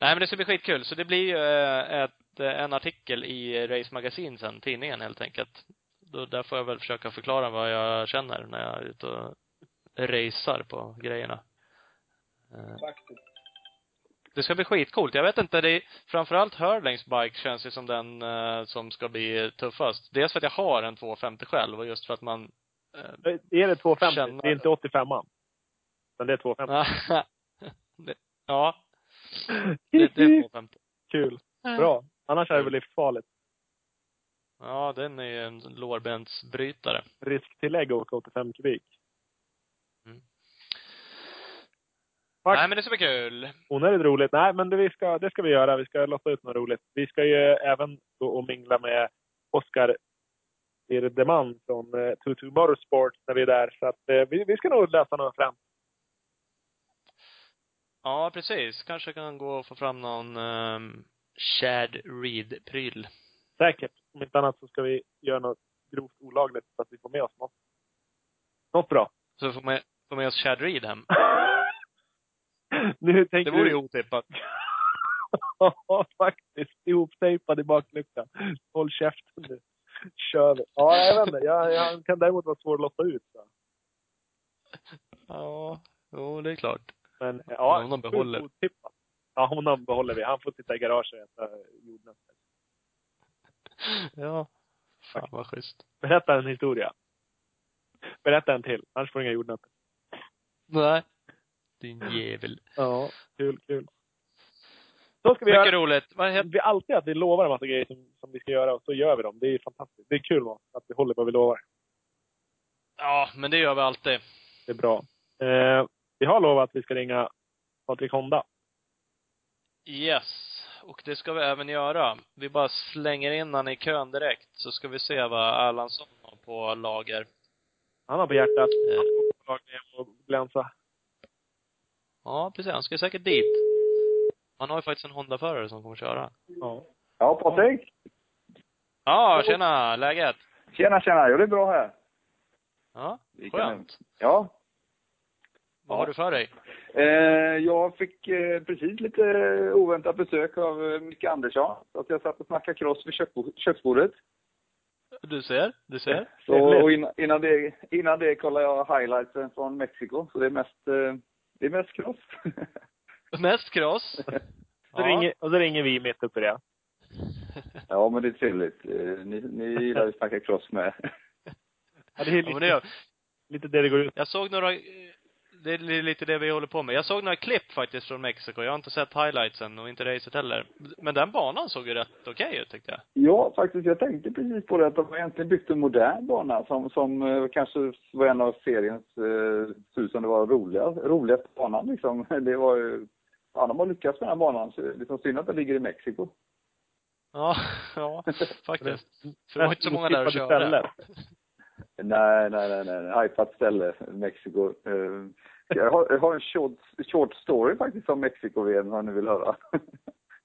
Nej, men det ska bli skitkul. Så det blir ju eh, ett, eh, en artikel i Race Magazine sen, tidningen helt enkelt. Då, där får jag väl försöka förklara vad jag känner när jag är ute och racear på grejerna. Eh, Faktiskt. Det ska bli skitcoolt. Jag vet inte, det är, framförallt Hurlings bike känns ju som den eh, som ska bli tuffast. Dels för att jag har en 250 själv och just för att man eh, Är det 250? Känna- Det är inte 85an. Men det är 250. det, ja, det, det är 250. Kul. Bra. Annars är det väl livsfarligt. Ja, den är ju en lårbensbrytare. Risktillägg åka 85 kubik. Mm. Tack. Nej, men det ska bli kul. Onödigt roligt. Nej, men det, vi ska, det ska vi göra. Vi ska lotta ut något roligt. Vi ska ju även gå och mingla med Oskar Irdeman från eh, Tutu Motorsport när vi är där. Så att eh, vi, vi ska nog lösa något fram. Ja, precis. Kanske kan gå och få fram någon um, Chad Reed-pryl. Säkert. Om inte annat så ska vi göra något grovt olagligt så att vi får med oss något. Något bra. Så får med, får med oss Chad Reed hem. nu Det tänker vore du... ju otippat. Ja, faktiskt. Ihoptejpad i bakluckan. Håll käften nu. Kör vi. Ja, jag vet inte. Jag, jag kan däremot vara svår att lotta ut. Så. Ja, jo, det är klart. Men ja, Honom behåller. otippat. Ja, honom behåller vi. Han får sitta i garaget och äta jordnötter. Ja. Fan vad schysst. Berätta en historia. Berätta en till, annars får du inga jordnötter. Nej. Din jävel. Ja, kul, kul. Så ska vi Mycket göra. roligt. Vad heter... Vi alltid att vi lovar en massa grejer som, som vi ska göra och så gör vi dem. Det är fantastiskt. Det är kul att vi håller vad vi lovar. Ja, men det gör vi alltid. Det är bra. Eh, vi har lovat att vi ska ringa Patrik Honda. Yes. Och det ska vi även göra. Vi bara slänger in han i kön direkt, så ska vi se vad Erlandsson har på lager. Han har på hjärtat Eh, och glänsa. Ja, precis. Han ska säkert dit. Han har ju faktiskt en Honda-förare som kommer köra. Ja. Ja, Patrik. Ja, tjena! Läget? Tjena, tjena. Jo, det är bra här. Ja, skönt. Ja. Vad har du för dig? Eh, jag fick eh, precis lite oväntat besök av eh, Micke Andersson. Så att jag satt och snackade cross vid köksbo- köksbordet. Du ser, du ser. Så, och innan, innan, det, innan det kollade jag highlightsen från Mexiko. Så det är mest, eh, det är mest cross. Mest cross. Så ringer, och så ringer vi mitt uppe i det. ja, men det är trevligt. Eh, ni, ni gillar att snacka cross med. Ja, det är Ja, lite, men det gör. lite det det går ut Jag såg några, det är lite det vi håller på med. Jag såg några klipp faktiskt från Mexiko. Jag har inte sett highlightsen och inte racet heller. Men den banan såg ju rätt okej ut tyckte jag. Ja, faktiskt. Jag tänkte precis på det att de har egentligen byggt en modern bana som, som eh, kanske var en av seriens, eh, som det var roliga, roligaste banan liksom. Det var ju, ja de har lyckats med den här banan. Så liksom synd att den ligger i Mexiko. Ja, ja, faktiskt. För det var inte så många där körde. stället. Nej, nej, nej, nej. Hypat ställe, Mexiko. Eh, Jag har, jag har en short, short story faktiskt om Mexiko-VM om ni vill höra.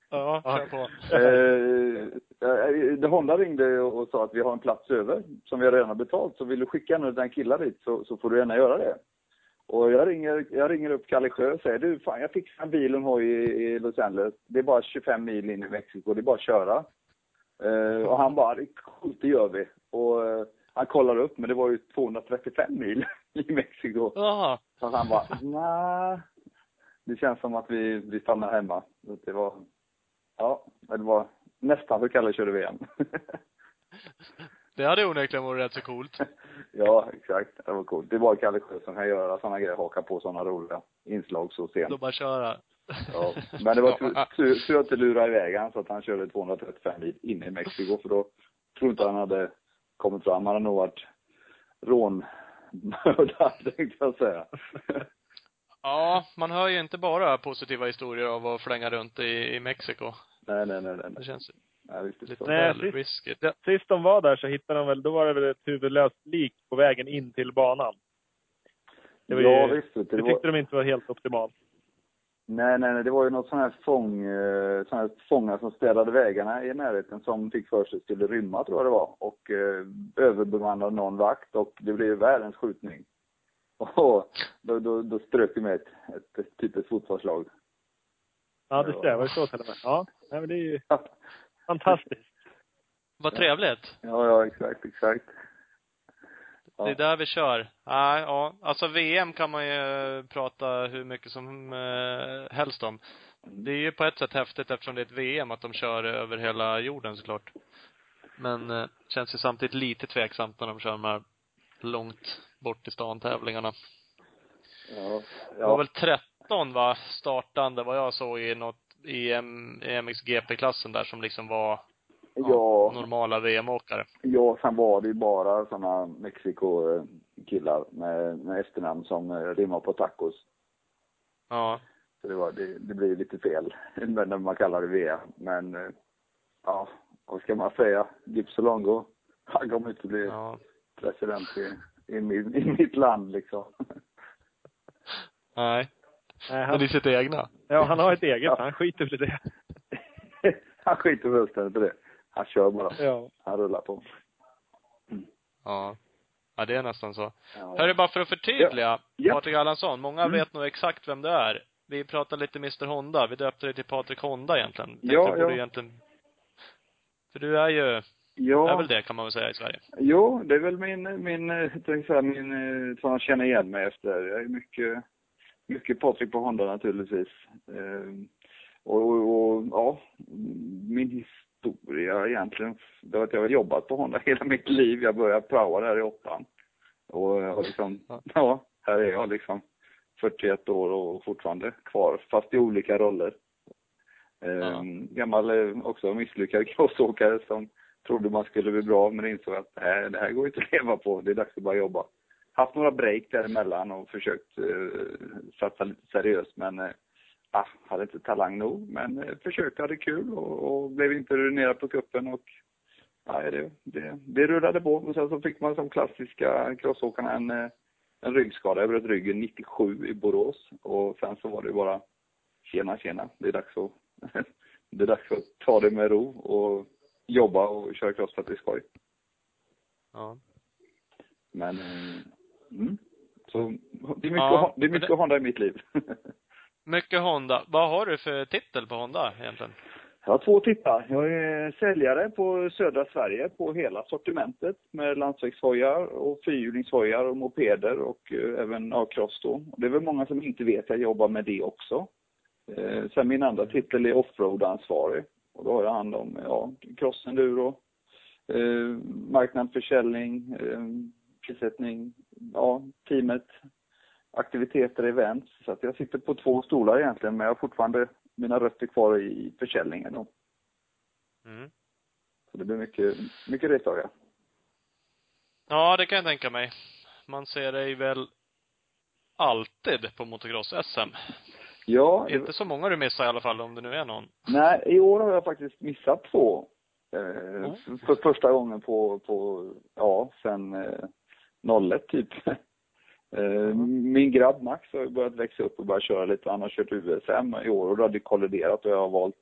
Ja, kör på. Eh, eh, Honda ringde och sa att vi har en plats över som vi redan har betalt. Så vill du skicka nu den killar dit så, så får du gärna göra det. Och jag ringer, jag ringer upp Kalle Sjö och säger du, fan jag fixar en bil och en hoj i, i Los Angeles. Det är bara 25 mil in i Mexiko, det är bara att köra. Eh, och han bara, coolt, det gör vi. Och eh, han kollar upp, men det var ju 235 mil i Mexiko. Jaha. Så han bara, nej. Det känns som att vi, vi stannar hemma. Det var, ja, det var nästan så Kalle körde VM. Det hade onekligen varit rätt så coolt. ja, exakt. Det var coolt. Det var Kalle Sjö som kan göra sådana grejer, haka på sådana roliga inslag så sent. Då bara köra. Ja. Men det var tur, att det lurade iväg han så att han körde 235 mil inne i Mexiko för då tror inte han hade kommit fram. Han hade nog varit rånmördad tänkte jag säga. Ja, man hör ju inte bara positiva historier av att flänga runt i, i Mexiko. nej, nej, nej, nej. Det känns nej det lite. Nej, väl sist- risky. Sist de var där så hittade de väl, då var det väl ett huvudlöst lik på vägen in till banan. Det var ja, ju, visst. det Det var, tyckte de inte var helt optimalt. Nej, nej, nej, det var ju något sån här fång, eh, sån här fångar som städade vägarna i närheten som fick för sig skulle rymma tror jag det var. Och eh, överbemannade någon vakt och det blev världens skjutning. Och då, då, då strök vi med ett, ett, ett typ ett fotbollslag. Ja, det strävar ju så till och med. Ja, nej, men det är ju fantastiskt. Vad trevligt. Ja, ja, exakt, exakt. Ja. Det är där vi kör. Nej, ja. Alltså VM kan man ju prata hur mycket som eh, helst om. Det är ju på ett sätt häftigt eftersom det är ett VM att de kör över hela jorden såklart. Men eh, känns ju samtidigt lite tveksamt när de kör de här långt bort i stan tävlingarna. Ja, Det var ja, väl 13 va, startande vad jag såg i något i i MXGP-klassen där som liksom var ja, normala VM-åkare. ja, sen var det ju bara såna Mexiko-killar med, med efternamn som eh, rimmar på tacos. Ja. Så det, var, det, det blir lite fel när man kallar det VM. Men eh, ja, vad ska man säga? Gipsolongo, han kommer inte bli Ja. president i, i, min, i mitt land liksom. Nej. Nej, Men han, i sitt egna. ja, han har ett eget. Han skiter väl i det. han skiter fullständigt i det. Han kör bara. Ja. Han rullar på. Ja. Ja, det är nästan så. Ja. Hörru, bara för att förtydliga. Ja. Patrik Allansson. Många Mm. vet nog exakt vem du är. Vi pratar lite Mr Honda. Vi döpte dig till Patrik Honda egentligen. Tänkte Ja, ja. egentligen För du är ju, är Ja, väl det kan man väl säga i Sverige. jo, det är väl min, min, eh, jag säga, min, eh, som jag känner igen mig efter. Jag är mycket, mycket Patrik på Honda naturligtvis. Eh, och, och, och, ja, min historia egentligen, det var att jag har jobbat på Honda hela mitt liv. Jag började praoa där i åttan. Och, och liksom, Ja. ja, här är jag liksom 41 år och fortfarande kvar, fast i olika roller. Eh, Ja. Gammal, eh, också misslyckad crossåkare som trodde man skulle bli bra men insåg att nej, det här går inte att leva på, det är dags att börja jobba. Haft några break däremellan och försökt eh, satsa lite seriöst men eh, ah, hade inte talang nog. Men eh, försökte, hade kul och, och blev inte ruinerad på kuppen och nej, det, det, det rullade på. Och sen så fick man som klassiska crossåkarna en, eh, en ryggskada. Jag bröt ryggen 97 i Borås och sen så var det bara tjena, tjena, det är dags att, det är dags att ta det med ro och jobba och köra cross för att det är skoj. Ja. Men, eh, mm. Så det är mycket, Ja, det är mycket det- Honda i mitt liv. Mycket Honda. Vad har du för titel på Honda egentligen? Jag har två titlar. Jag är säljare på södra Sverige på hela sortimentet med landsvägshojar och fyrhjulingshojar och mopeder och eh, även A-cross då. Det är väl många som inte vet att jag jobbar med det också. Eh, sen min andra titel är offroad-ansvarig. Och då har jag hand om ja, cross-enduro, eh, marknadsförsäljning, eh, prissättning, ja, teamet, aktiviteter, events. Så att jag sitter på två stolar egentligen, men jag har fortfarande mina rötter kvar i försäljningen då. Mm. Så det blir mycket, mycket resdagar. Ja, det kan jag tänka mig. Man ser dig väl alltid på motocross-SM. Ja, Inte så många du missar i alla fall, om det nu är någon. nej, i år har jag faktiskt missat två. Eh, Oh. för första gången på, på ja, sen eh, 01 typ. Eh, Min grabb Max har börjat växa upp och börjat köra lite. Han har kört USM i år och då hade det kolliderat och jag har valt,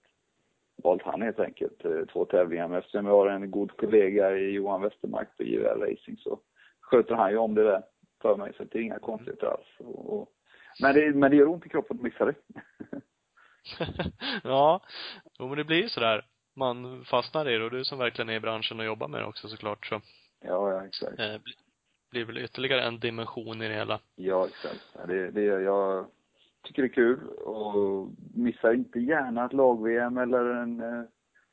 valt han helt enkelt. eh, Två tävlingar. Men eftersom jag har en god kollega i Johan Westermark på JVR Racing så sköter han ju om det där för mig. Så det är inga konstigheter alls. Och, och, men, det, men det gör ont i kroppen att missa det. ja. Jo, men det blir ju sådär. Man fastnar i det och du som verkligen är i branschen och jobbar med det också såklart så, ja, ja, exakt. eh, blir väl ytterligare en dimension i det hela. Ja, exakt. Det, det, jag tycker det är kul och missar inte gärna ett lag-VM eller en eh,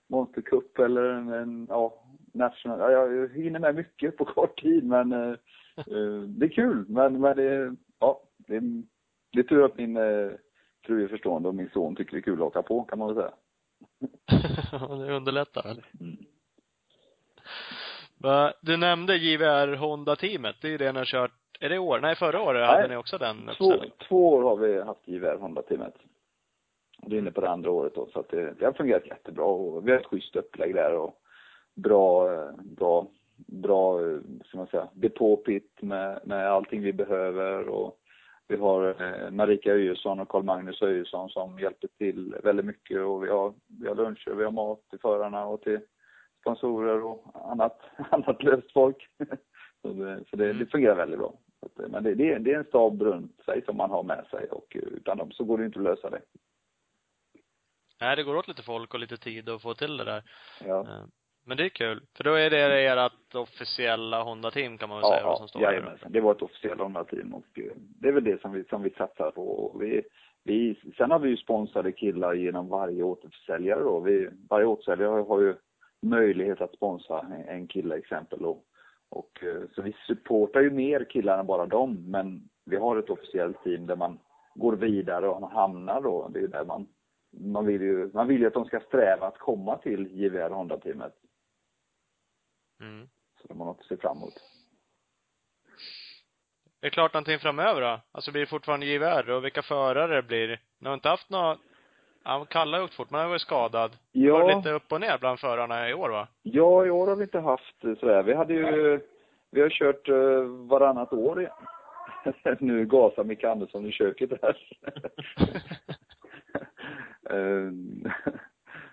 Monster Cup eller en, en ja, national. Ja, jag hinner med mycket på kort tid men eh, eh, det är kul. Men, men det, ja, det, det är tur att min eh, fru är förstående och min son tycker det är kul att åka på kan man väl säga. det underlättar. Mm. Va, Du nämnde JVR Honda-teamet. Det är ju det ni har kört, är det i år? Nej, förra året Nej. hade ni också den Två, två år har vi haft JVR Honda-teamet. Det är inne på det andra året då, så att det, det har fungerat jättebra och vi har ett schysst upplägg där och bra, bra, bra, ska man säga, depåpit med, med allting vi behöver och Vi har eh, Marika Öjesson och Karl-Magnus Öjesson som hjälper till väldigt mycket och vi har, vi har luncher, vi har mat till förarna och till sponsorer och annat, annat löst folk. så det, så det, det fungerar väldigt bra. Men det, det, är, det är en stab runt sig som man har med sig och utan dem så går det inte att lösa det. Nej, det går åt lite folk och lite tid att få till det där. Ja. Eh, Men det är kul. För då är det ert officiella Honda-team kan man väl säga då, som står jajamensan. Det var ett officiellt Honda-team och eh, det är väl det som vi, som vi satsar på. Och Vi, vi, sen har vi ju sponsrade killar genom varje återförsäljare då. Vi, varje återförsäljare har, har ju möjlighet att sponsra en, kille exempel och, och eh, så vi supportar ju mer killar än bara dem men vi har ett officiellt team där man går vidare och man hamnar då. Det är där man man vill ju, man vill ju att de ska sträva att komma till JVR Honda-teamet. Mm. Så de har något att se fram emot. Är det klart någonting framöver då? Alltså blir det fortfarande JVR och vilka förare det blir? Ni har inte haft några, ja, Kalle har åkt fort, men han har varit skadad. Det var Ja, lite upp och ner bland förarna i år va? ja, i år har vi inte haft eh, sådär. Vi hade ju, vi har kört uh, varannat år igen. nu gasar Micke Andersson i köket här. Eh,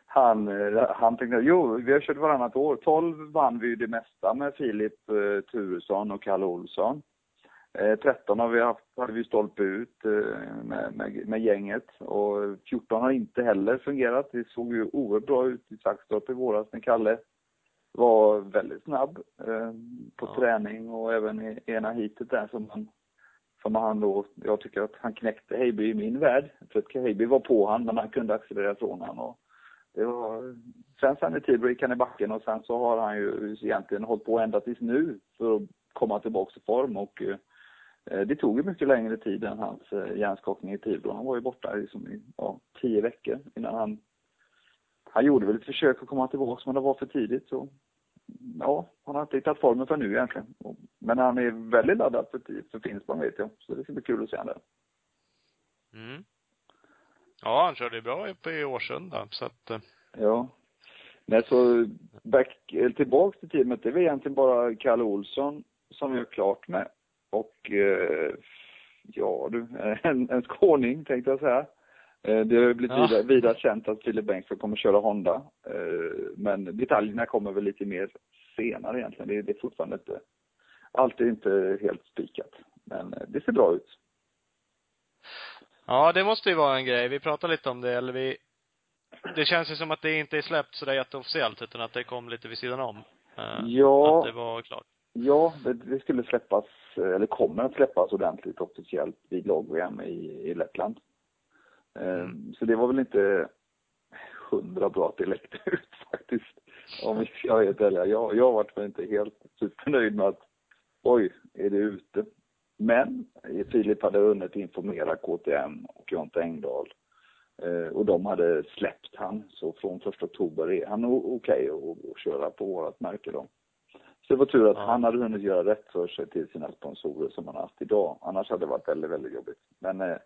han, eh, han tänkte, jo, vi har kört varannat år. 12 vann vi ju det mesta med Filip eh, Turesson och Kalle Olsson. Eh, 13 har vi haft, hade vi stolpe ut eh, med, med, med gänget och 14 har inte heller fungerat. Det såg ju oerhört bra ut i Saxtorp i våras när Kalle var väldigt snabb eh, på Ja. träning och även i ena hitet där som han som han då, jag tycker att han knäckte Heiby i min värld. För att Heiby var på han men han kunde accelerera från han och det var, sen sen i Tibro gick han i backen och sen så har han ju egentligen hållit på ända tills nu för att komma tillbaka i form och eh, det tog ju mycket längre tid än hans eh, hjärnskakning i Tibro. Han var ju borta liksom i ja, tio veckor innan han han gjorde väl ett försök att komma tillbaka men det var för tidigt så ja, han har inte hittat formen för nu egentligen. Men han är väldigt laddad för, för Finspång vet jag. Så det ska bli kul att se honom där. Mm. Ja, han körde bra i Årsunda, så att, eh, Ja. Nej, så back, tillbaks till teamet, det är väl egentligen bara Kalle Olsson som har klart med. Och eh, ja du, en, en skåning tänkte jag säga. Eh, Det har ju blivit Ja. vida, vida känt att Filip Bengtsson kommer köra Honda. Eh, Men detaljerna kommer väl lite mer senare egentligen. Det, det är fortfarande inte, allt är inte helt spikat. Men eh, det ser bra ut. ja, det måste ju vara en grej. Vi pratade lite om det, eller vi, det känns ju som att det inte är släppt sådär jätteofficiellt, utan att det kom lite vid sidan om. Eh, Ja. Att det var klart. Ja, det, det skulle släppas, eller kommer att släppas ordentligt officiellt vid lag-VM i, i Lettland. Eh, Mm. Så det var väl inte hundra bra att det läckte ut faktiskt. Om ska vara helt ärliga. Jag, jag varit väl inte helt supernöjd med att oj, är det ute? Men Filip hade hunnit informera KTM och Jonte Engdahl. Eh, och de hade släppt han. Så från första oktober är han okej att att köra på vårt märke då. Så det var tur att Ja. han hade hunnit göra rätt för sig till sina sponsorer som han har haft idag. Annars hade det varit väldigt, väldigt jobbigt. Men eh,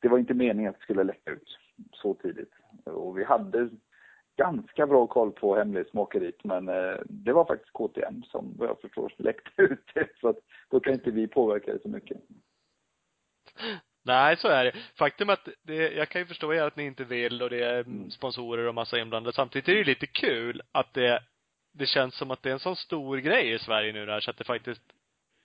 det var inte meningen att det skulle läcka ut så tidigt. Och vi hade ganska bra koll på hemlighetsmakeriet men eh, det var faktiskt KTM som vad jag förstår läckte ut det. Så att då kan inte vi påverka det så mycket. Nej, så är det. Faktum att det, jag kan ju förstå er att ni inte vill och det är Mm. sponsorer och massa inblandade. Samtidigt är det ju lite kul att det, det känns som att det är en sån stor grej i Sverige nu där så att det faktiskt,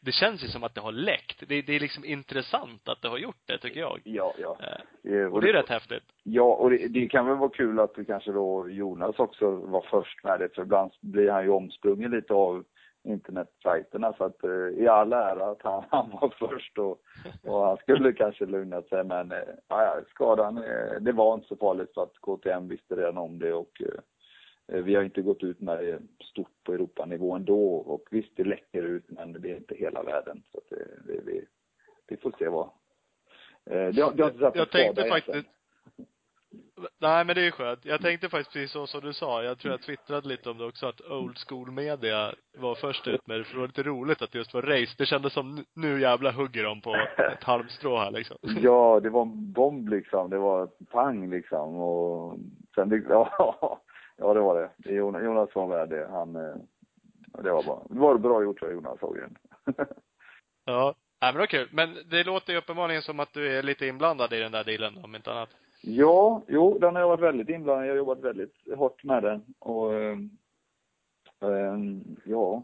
det känns ju som att det har läckt. Det, det är liksom intressant att det har gjort det, tycker jag. Ja, ja. Eh, Eh, Och det är rätt häftigt. Ja, och det, det kan väl vara kul att det kanske då Jonas också var först med det, för ibland blir han ju omsprungen lite av internetsajterna, så att eh, i all ära att han, han var först och, och han skulle kanske lugnat sig, men eh, ja, skadan, eh, det var inte så farligt för att KTM visste redan om det och eh, vi har inte gått ut med det stort på Europanivå ändå och visst det läcker ut men det är inte hela världen så att det, det, vi, vi får se vad eh, det, har- det har inte satt Jag tänkte egentligen. faktiskt Nej men det är ju skönt. Jag tänkte faktiskt precis så som du sa. Jag tror jag twittrade lite om det också att old school media var först ut med det. För det var lite roligt att det just var race. Det kändes som nu- jävla hugger de på ett halmstrå här liksom. Ja, det var en bomb liksom. Det var pang liksom. Och sen, ja, ja det var det. det Jonas, var med det. Han, eh, det var bra. Det var bra gjort av Jonas Ågren. Ja. Nej men det kul. Men det låter ju uppenbarligen som att du är lite inblandad i den där dealen om inte annat. Ja, jo, den har jag varit väldigt inblandad. Jag har jobbat väldigt hårt med den. Och eh, eh, ja,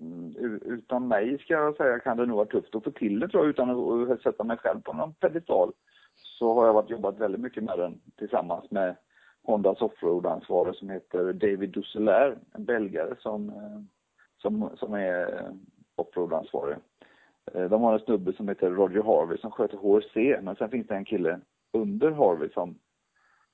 mm, utan mig ska jag säga kan det nog vara tufft att få till det tror jag utan att sätta mig själv på någon pedestal. Så har jag varit, jobbat väldigt mycket med den tillsammans med Hondas offroad-ansvarig som heter David Dusselair, en belgare som, eh, som, som är eh, offroad-ansvarig. Eh, De har en snubbe som heter Roger Harvey som sköter HRC, men sen finns det en kille under Harvey som,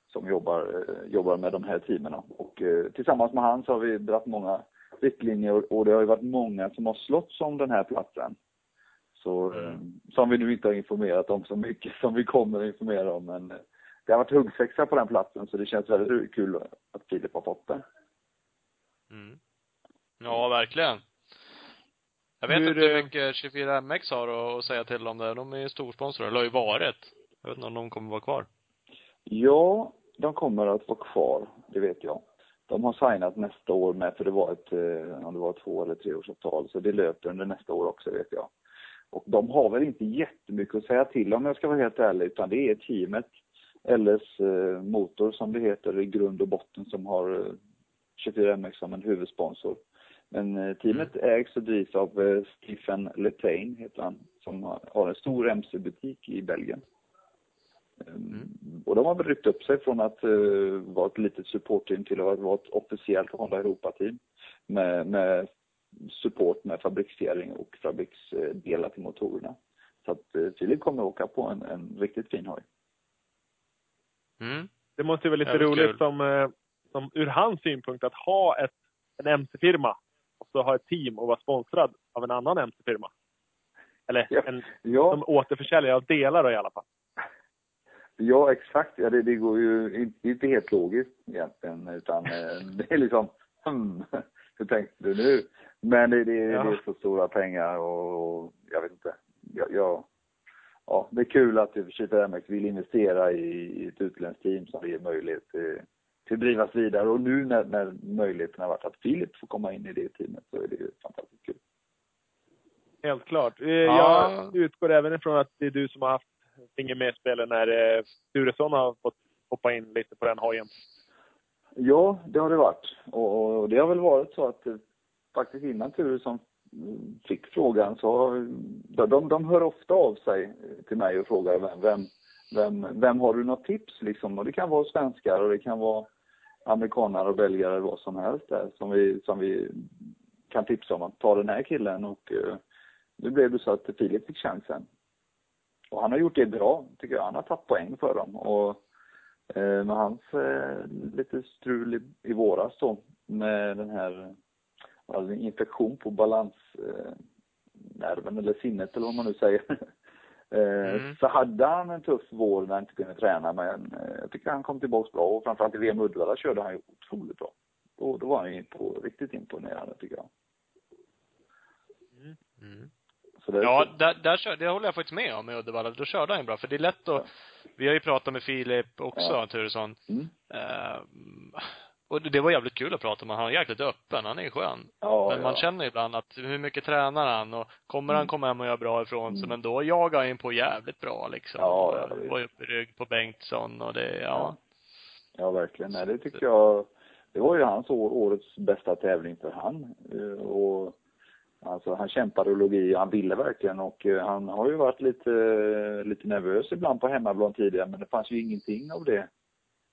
som jobbar, jobbar med de här teamen. Och tillsammans med han så har vi dragit många riktlinjer och det har ju varit många som har slått om den här platsen. Så, eh, som vi nu inte har informerat om så mycket som vi kommer att informera om. Men det har varit huggsexa på den platsen så det känns väldigt kul att Filip har fått det. Mm. Ja, verkligen. Jag vet Hur, inte hur mycket 24MX har att- säga till om det. De är ju storsponsor, eller har ju varit. Jag vet inte om de kommer vara kvar. Ja, de kommer att vara kvar, det vet jag. De har signat nästa år med, för det var ett, eh, om det var två eller treårsavtal, så det löper under nästa år också vet jag. Och de har väl inte jättemycket att säga till om jag ska vara helt ärlig, utan det är teamet, LS eh, Motor som det heter i grund och botten, som har eh, 24MX som en huvudsponsor. Men eh, teamet ägs och drivs av Stephen Letain, heter han, som har, en stor MC-butik i Belgien. Mm. Och de har väl ryckt upp sig från att uh, vara ett litet supportteam till att vara ett officiellt Honda Europa-team med, med support med fabriksfjäring och fabriksdelar till motorerna. Så att uh, Filip kommer att åka på en, en riktigt fin hoj. Mm. Det måste ju vara lite roligt kul. som, eh, som ur hans synpunkt att ha ett, en MC-firma och så ha ett team och vara sponsrad av en annan MC-firma. Eller Ja. en, Ja, som återförsäljare av delar då i alla fall. ja exakt. Ja, det, det går ju inte, inte helt logiskt egentligen utan uh, det är liksom hmm, hur tänkte du nu? Men det, det, Ja. det är så stora pengar och, och jag vet inte. Jag, jag, ja, det är kul att 24MX vill investera i, i ett utländskt team som ger möjlighet till, till att drivas vidare. Och nu när, när möjligheten har varit att Filip får komma in i det teamet så är det ju fantastiskt kul. Helt klart. Eh, Ja. Jag utgår även ifrån att det är du som har haft finger med i spelet när eh, Sturesson har fått hoppa in lite på den hojen. Ja, det har det varit. Och, och det har väl varit så att eh, faktiskt innan Turesson fick frågan så har- de, de, de hör ofta av sig till mig och frågar vem, vem, vem, vem har du något tips liksom? Och det kan vara svenskar och det kan vara amerikanare och belgare eller vad som helst där som vi, som vi kan tipsa om att ta den här killen och eh, nu blev det så att Filip fick chansen. Och han har gjort det bra, tycker jag. Han har tagit poäng för dem. Och eh, med hans eh, lite strul i, i våras då, med den här alltså, infektion på balansnerven nerven eller sinnet eller vad man nu säger. eh, Mm. Så hade han en tuff vår när han inte kunde träna men eh, jag tycker han kom tillbaka bra och framförallt i VM Uddevalla körde han ju otroligt bra. Då, då var han ju på, riktigt imponerande tycker jag. Mm. Så det, Ja, där, där kör, det håller jag faktiskt med om i Uddevalla. Då körde han ju bra. För det är lätt att, vi har ju pratat med Filip också, Ja. Turesson. Mm. Eh, och det var jävligt kul att prata med. Han är jäkligt öppen. Han är skön. Ja, men man ja. känner ibland att, hur mycket tränar han? Och kommer han Mm. komma hem och göra bra ifrån sig? Mm. Men då jagar han in på jävligt bra liksom. Ja, ja, var ju uppe i rygg på Bengtsson och det, ja. Ja, verkligen. Nej, det tycker jag. Det var ju hans år, årets bästa tävling för han. Eh, Och alltså, han kämpade och låg i. Han ville verkligen och eh, han har ju varit lite, lite nervös ibland på hemmaplan tidigare men det fanns ju ingenting av det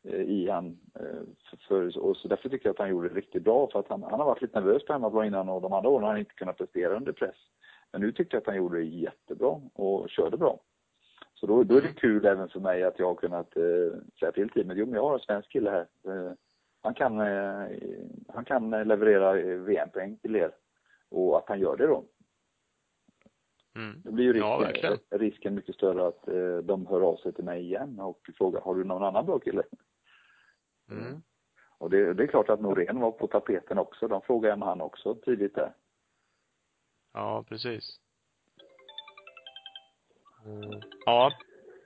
i han. eh, För, och så därför tycker jag att han gjorde det riktigt bra för att han, han har varit lite nervös på hemmaplan innan och de andra åren har han inte kunnat prestera under press. Men nu tyckte jag att han gjorde det jättebra och körde bra. Så då, då är det kul även för mig att jag har kunnat eh, säga till teamet, jo men jag har en svensk kille här. Eh, han kan, eh, han kan eh, leverera eh, VM-poäng till er. Och att han gör det då. Mm. Då blir ju Ja, risken, verkligen. risken mycket större att eh, de hör av sig till mig igen och frågar, har du någon annan bra kille? Mm. Och det, det är klart att Norén var på tapeten också. De frågade med han också tidigt där. Ja, precis. Ja,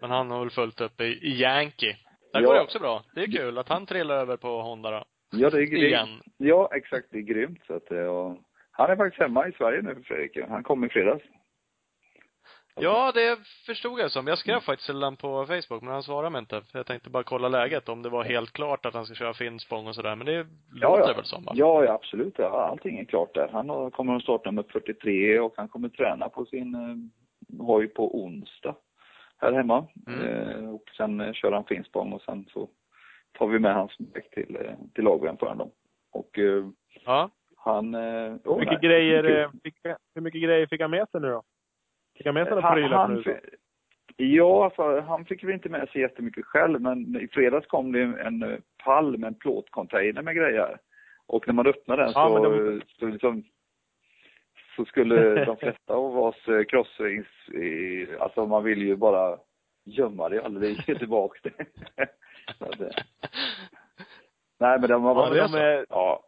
men han har väl fullt upp i, i Yankee. Där Ja. går det också bra. Det är kul att han trillar över på Honda då. Ja, det är, Igen. ja exakt. Det är grymt. Så att, eh, och, han är faktiskt hemma i Sverige nu, Fredrik. Han kom i fredags. Ja, det förstod jag som. Jag skrev faktiskt till honom på Facebook, men han svarade mig inte. Jag tänkte bara kolla läget, om det var helt klart att han ska köra Finspång och sådär. Men det låter ja, det väl som va? Ja, ja, absolut. Ja, allting är klart där. Han kommer att starta nummer 43 och han kommer träna på sin eh, hoj på onsdag här hemma. Mm. Eh, och sen eh, kör han Finspång och sen så tar vi med hans däck till, eh, till lagren för honom. Och eh, Ja. han... Eh, Hur oh, mycket, nej, grejer, kul. eh, fick, hur mycket grejer fick han med sig nu då? Fick han med sig några prylar från Ja, alltså, han fick väl inte med sig jättemycket själv, men i fredags kom det en eh, pall med en plåtcontainer med grejer. Och när man öppnade den Ja, så, så, liksom, så skulle de flesta av oss eh, i, i, alltså man vill ju bara gömma det, aldrig ge tillbaka det. Att, eh, Nej men de har Ja, varit, men de, är, ja,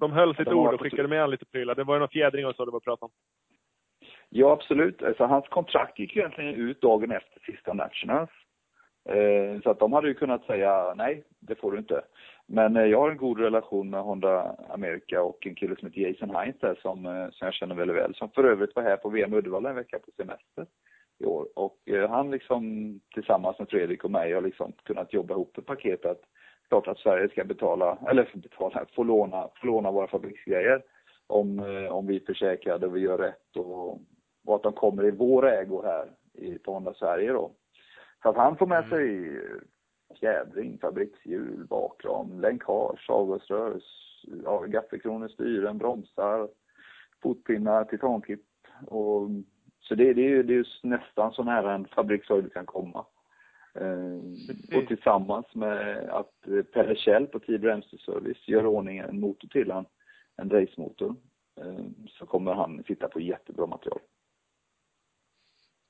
de höll sitt de ord och skickade med lite prylar. Det var ju någon fjädring och så det var prat om. Ja, absolut. Alltså, hans kontrakt gick ju egentligen ut dagen efter sista Nationals. Eh, så att de hade ju kunnat säga nej, det får du inte. Men eh, jag har en god relation med Honda America och en kille som heter Jason Heinz där som, eh, som jag känner väldigt väl. Som för övrigt var här på VM Uddevalla en vecka på semester i år. Och eh, han liksom tillsammans med Fredrik och mig har liksom kunnat jobba ihop ett paket att klart att Sverige ska betala, eller betala, få låna, få låna våra fabriksgrejer om, eh, om vi är försäkrade och vi gör rätt och, och att de kommer i vår ägo här i, Honda Sverige då. Så att han får med Mm. sig fjädring, fabrikshjul, bakram, länkage, avgasrör, gaffelkronor, styren, bromsar, fotpinnar, titanklipp och så det, det är ju det är ju nästan så nära en fabrikshoj du kan komma. Eh, och tillsammans med att Pelle Kjell på Tid Bränsle Service gör ordning en motor till han, en racemotor, eh, så kommer han sitta på jättebra material.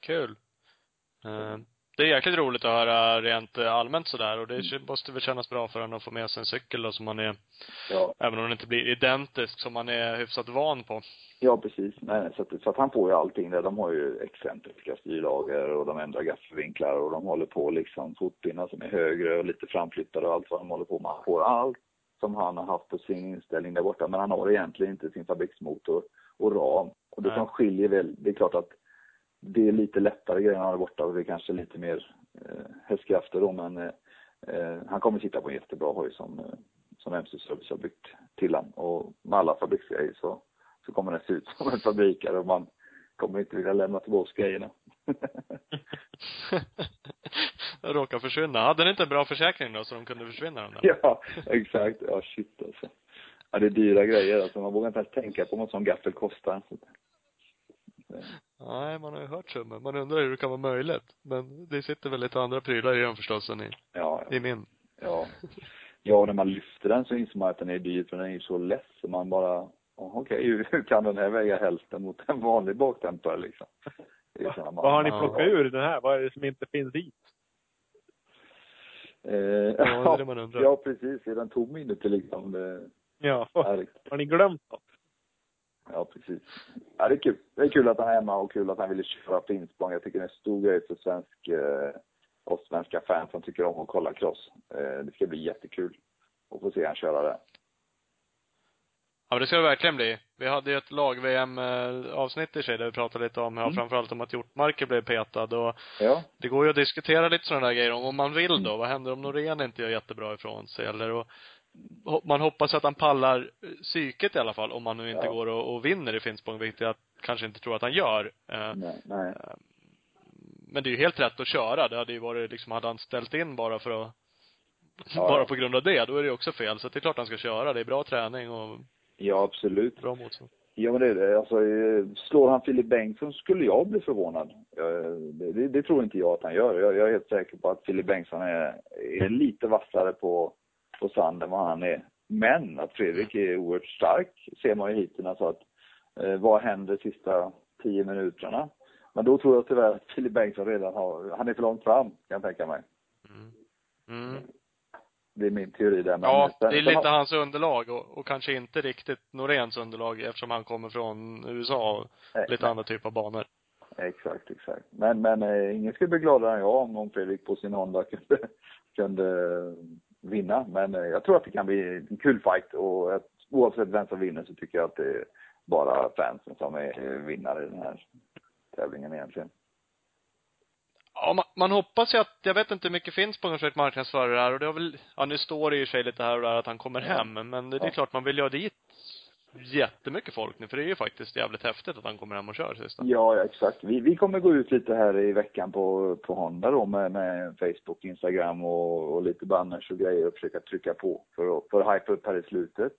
Kul. Eh, Det är jäkligt roligt att höra rent eh, allmänt sådär och det måste väl kännas bra för honom att få med sig en cykel då som man är, Ja, även om den inte blir identisk, som man är hyfsat van på. ja precis. Nej, så, att, så att han får ju allting där. De har ju excentriska styrlager och de ändrar gaffelvinklar och de håller på liksom fotpinnar som är högre och lite framflyttade och allt vad de håller på med. Han får allt som han har haft på sin inställning där borta. Men han har egentligen inte sin fabriksmotor och ram. Och det Nej. som skiljer väl, det är klart att det är lite lättare grejer han har där borta och det är kanske lite mer eh, hästkrafter då men eh, eh, han kommer sitta på en jättebra hoj som, eh, som MC Service har byggt till han och med alla fabriksgrejer så, så kommer den se ut som en fabrikare och man kommer inte vilja lämna tillbaka grejerna. Råkar försvinna. Hade den inte en bra försäkring då, så de kunde försvinna de där? ja, exakt. Ja, shit alltså. Ja, det är dyra grejer alltså. Man vågar inte ens tänka på vad en sån gaffel kostar. Nej, man har ju hört summor. Man undrar hur det kan vara möjligt. Men det sitter väl lite andra prylar i den förstås än i, Ja, ja. i min. Ja. Ja, när man lyfter den så inser man att den är dyr för den är ju så lätt så man bara, oh, okej, hur hur kan den här väga hälften mot en vanlig bakdämpare liksom? Man- Vad har ni Ja. plockat ur den här? Vad är det som inte finns i? Eh, Ja, det är det man undrar. ja, precis. Är den tom inuti liksom? Det Ja. Har ni glömt något? Ja, precis. Ja, det är kul. Det är kul att han är hemma och kul att han ville köra Finspång. Jag tycker det är en stor grej för svensk, eh, oss svenska fans som tycker om att kolla cross. Eh, det ska bli jättekul att få se han köra det. Ja, det ska det verkligen bli. Vi hade ju ett lag-VM-avsnitt i sig där vi pratade lite om, ja, Mm. framförallt om att Hjortmarker blev petad och Ja, det går ju att diskutera lite sådana där grejer om, om man vill då. Vad händer om Norén inte gör jättebra ifrån sig eller och man hoppas att han pallar eh, psyket i alla fall om han nu inte Ja. går och, och vinner i Finspång, vilket jag kanske inte tror att han gör. Eh, nej, nej. Men det är ju helt rätt att köra. Det hade ju varit liksom, hade han ställt in bara för att, Ja, bara på grund av det, då är det ju också fel. Så det är klart han ska köra. Det är bra träning och Ja, absolut. bra motstånd. Ja, men det är det. Alltså, eh, slår han Filip Bengtsson skulle jag bli förvånad. Eh, Det, det, det tror inte jag att han gör. Jag, jag är helt säker på att Filip Bengtsson är, är lite vassare på, på sand än vad han är. Men att Fredrik är oerhört stark ser man ju hittills. Alltså att, eh, vad händer de sista tio minuterna? Men då tror jag tyvärr att Filip Bengtsson redan har, han är för långt fram kan jag tänka mig. Mm. Mm. Det är min teori där. Men Ja, det är lite hans underlag och, och kanske inte riktigt Noréns underlag eftersom han kommer från USA och Nej, lite andra typer av banor. Exakt, exakt. Men, men eh, ingen skulle bli gladare än jag om, om Fredrik på sin Honda kunde, kunde vinna. Men eh, jag tror att det kan bli en kul fight och oavsett vem som vinner så tycker jag att det är bara fansen som är eh, vinnare i den här tävlingen egentligen. Ja, man, man hoppas ju att, jag vet inte hur mycket finns på försökt marknadsföra det här och det har väl, ja nu står det ju i sig lite här och där att han kommer hem, men det, det är Ja. klart man vill ju ha dit jättemycket folk nu, för det är ju faktiskt jävligt häftigt att han kommer hem och kör sista. Ja, ja, exakt. Vi, vi kommer gå ut lite här i veckan på, på Honda då med, med Facebook, Instagram och, och lite banners och grejer och försöka trycka på för att, för att hypa upp här i slutet.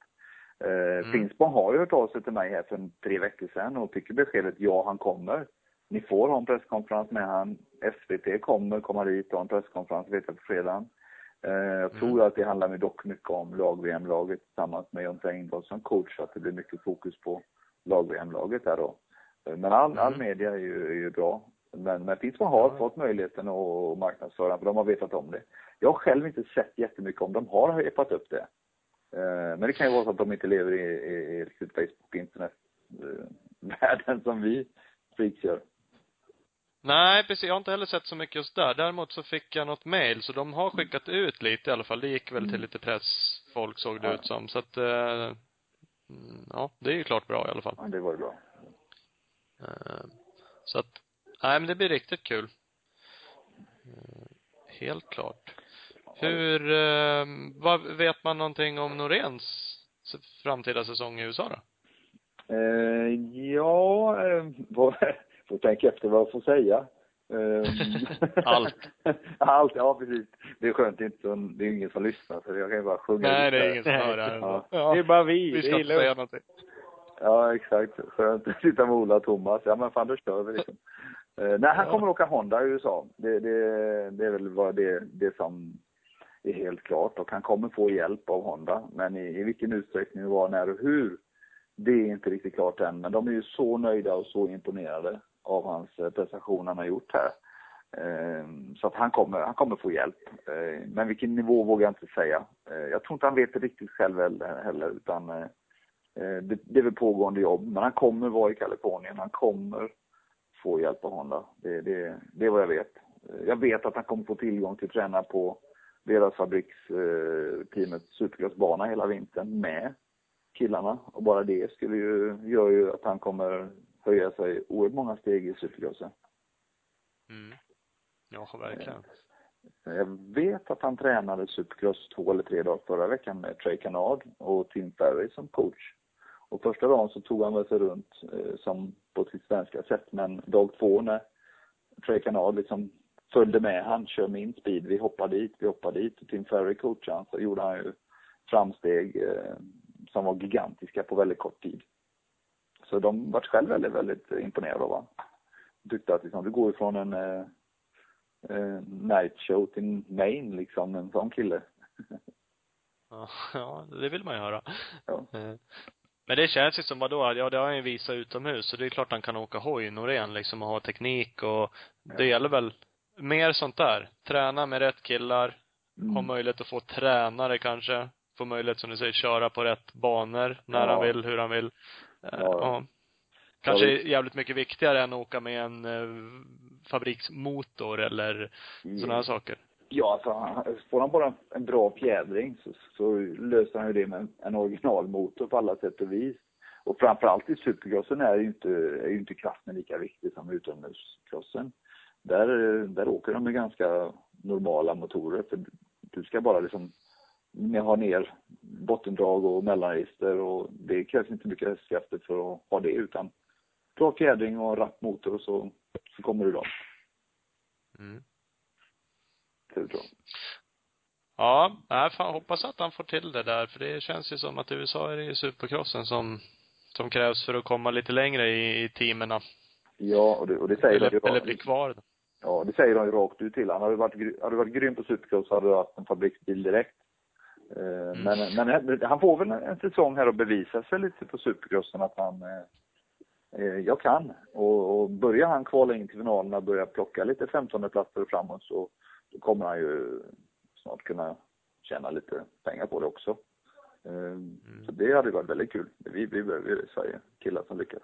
Eh, Finspång har ju hört av sig till mig här för tre veckor sedan och fick beskedet ja, han kommer. Ni får ha en presskonferens med han. SVT kommer komma dit och ha en presskonferens, vet jag, på fredagen. Eh, jag tror att det handlar ju dock mycket om lag-VM-laget tillsammans med Jonte Engdahl som coach, så att det blir mycket fokus på lag-VM-laget där då. Eh, Men all, all media är ju, är ju bra. Men, men Finspång har fått möjligheten att marknadsföra, för de har vetat om det. Jag har själv inte sett jättemycket om de har hypat upp det. Eh, Men det kan ju vara så att de inte lever i, i, i Facebook, internet, eh, världen som vi freaks gör. Nej, precis. Jag har inte heller sett så mycket just där. Däremot så fick jag något mail, så de har skickat ut lite i alla fall. Det gick väl till lite pressfolk såg det Ja. ut som. Så att, eh, mm, ja, det är ju klart bra i alla fall. Ja, det var ju bra. Eh, Så att, nej men det blir riktigt kul. Eh, Helt klart. Hur, eh, vad, vet man någonting om Noréns framtida säsong i USA då? Eh, ja, eh, vad, får tänka efter vad jag får säga. Eh, Allt. Allt, ja precis. Det är skönt, det är, inte, så- det är ju ingen som lyssnar så jag kan ju bara sjunga Nej, det är ingen som hör det här. Ja. Det är bara vi. Vi ska inte säga någonting. Ja, exakt. Skönt att sitta med Ola och Thomas. Ja, men fan, då kör vi liksom. Eh, nej, han Ja. kommer åka Honda i USA. Det, det, det är väl vad det, det som är helt klart. Och han kommer få hjälp av Honda. Men i, i vilken utsträckning, var, när och hur, det är inte riktigt klart än. Men de är ju så nöjda och så imponerade av hans eh, prestation han har gjort här. Ehm, så att han kommer, han kommer få hjälp. Ehm, men vilken nivå vågar jag inte säga. Ehm, jag tror inte han vet det riktigt själv heller, utan eh, eh, det, det är väl pågående jobb, men han kommer vara i Kalifornien. Han kommer få hjälp av Honda. Det, det, det är vad jag vet. Jag vet att han kommer få tillgång till träna på deras fabriksteamets supercrossbana hela vintern med killarna. Och bara det skulle ju, gör ju att han kommer höja sig oerhört många steg i supercrossen. Mm. Ja, verkligen. Jag vet att han tränade supercross två eller tre dagar förra veckan med Trey Canard och Tim Ferry som coach. Och första dagen så tog han väl sig runt eh, som på sitt svenska sätt, men dag två när Trey Canard liksom följde med han, kör min speed, vi hoppar dit, vi hoppar dit. Och Tim Ferry coachade han, så gjorde han ju framsteg eh, som var gigantiska på väldigt kort tid. Så de vart själv väldigt, väldigt imponerade av honom. Tyckte att liksom, du går ifrån en eh, eh, night show till Maine liksom, en sån kille. Ja, det vill man ju höra. Ja. Eh, Men det känns ju som vadå, ja det har han ju visat utomhus, så det är klart han kan åka hoj, Norén liksom, och ha teknik och det gäller väl mer sånt där. Träna med rätt killar, ha Mm. möjlighet att få tränare kanske, få möjlighet som du säger, köra på rätt banor, när Ja. han vill, hur han vill. Ja. Ja. Kanske visst. jävligt mycket viktigare än att åka med en eh, fabriksmotor eller sådana här saker. Ja, alltså, får han bara en bra fjädring så, så löser han ju det med en originalmotor på alla sätt och vis. Och framförallt i supercrossen är ju inte, är ju inte kraften lika viktig som utomhuscrossen. Där, där åker de med ganska normala motorer för du ska bara liksom med ha ner bottendrag och mellanregister och det krävs inte mycket hästkrafter för att ha det utan bra fjädring och rapp motor och så, så kommer du långt. Mm. Tur. Ja, jag fan, hoppas att han får till det där, för det känns ju som att i USA är det ju supercrossen som, som krävs för att komma lite längre i, i teamen. Ja, och det, och det säger de ju Eller, eller bli kvar. Ja, det säger de ju rakt ut till. Han hade varit, hade varit grym på supercross hade du haft en fabriksbil direkt. Eh, Men, men han får väl en säsong här och bevisa sig lite på supercrossen att han, eh, eh, jag kan. Och, och börjar han kvala in till finalerna och börja plocka lite 15 platser och framåt så då kommer han ju snart kunna tjäna lite pengar på det också. Eh, Så det hade varit väldigt kul. Vi, vi behöver i Sverige killar som lyckas.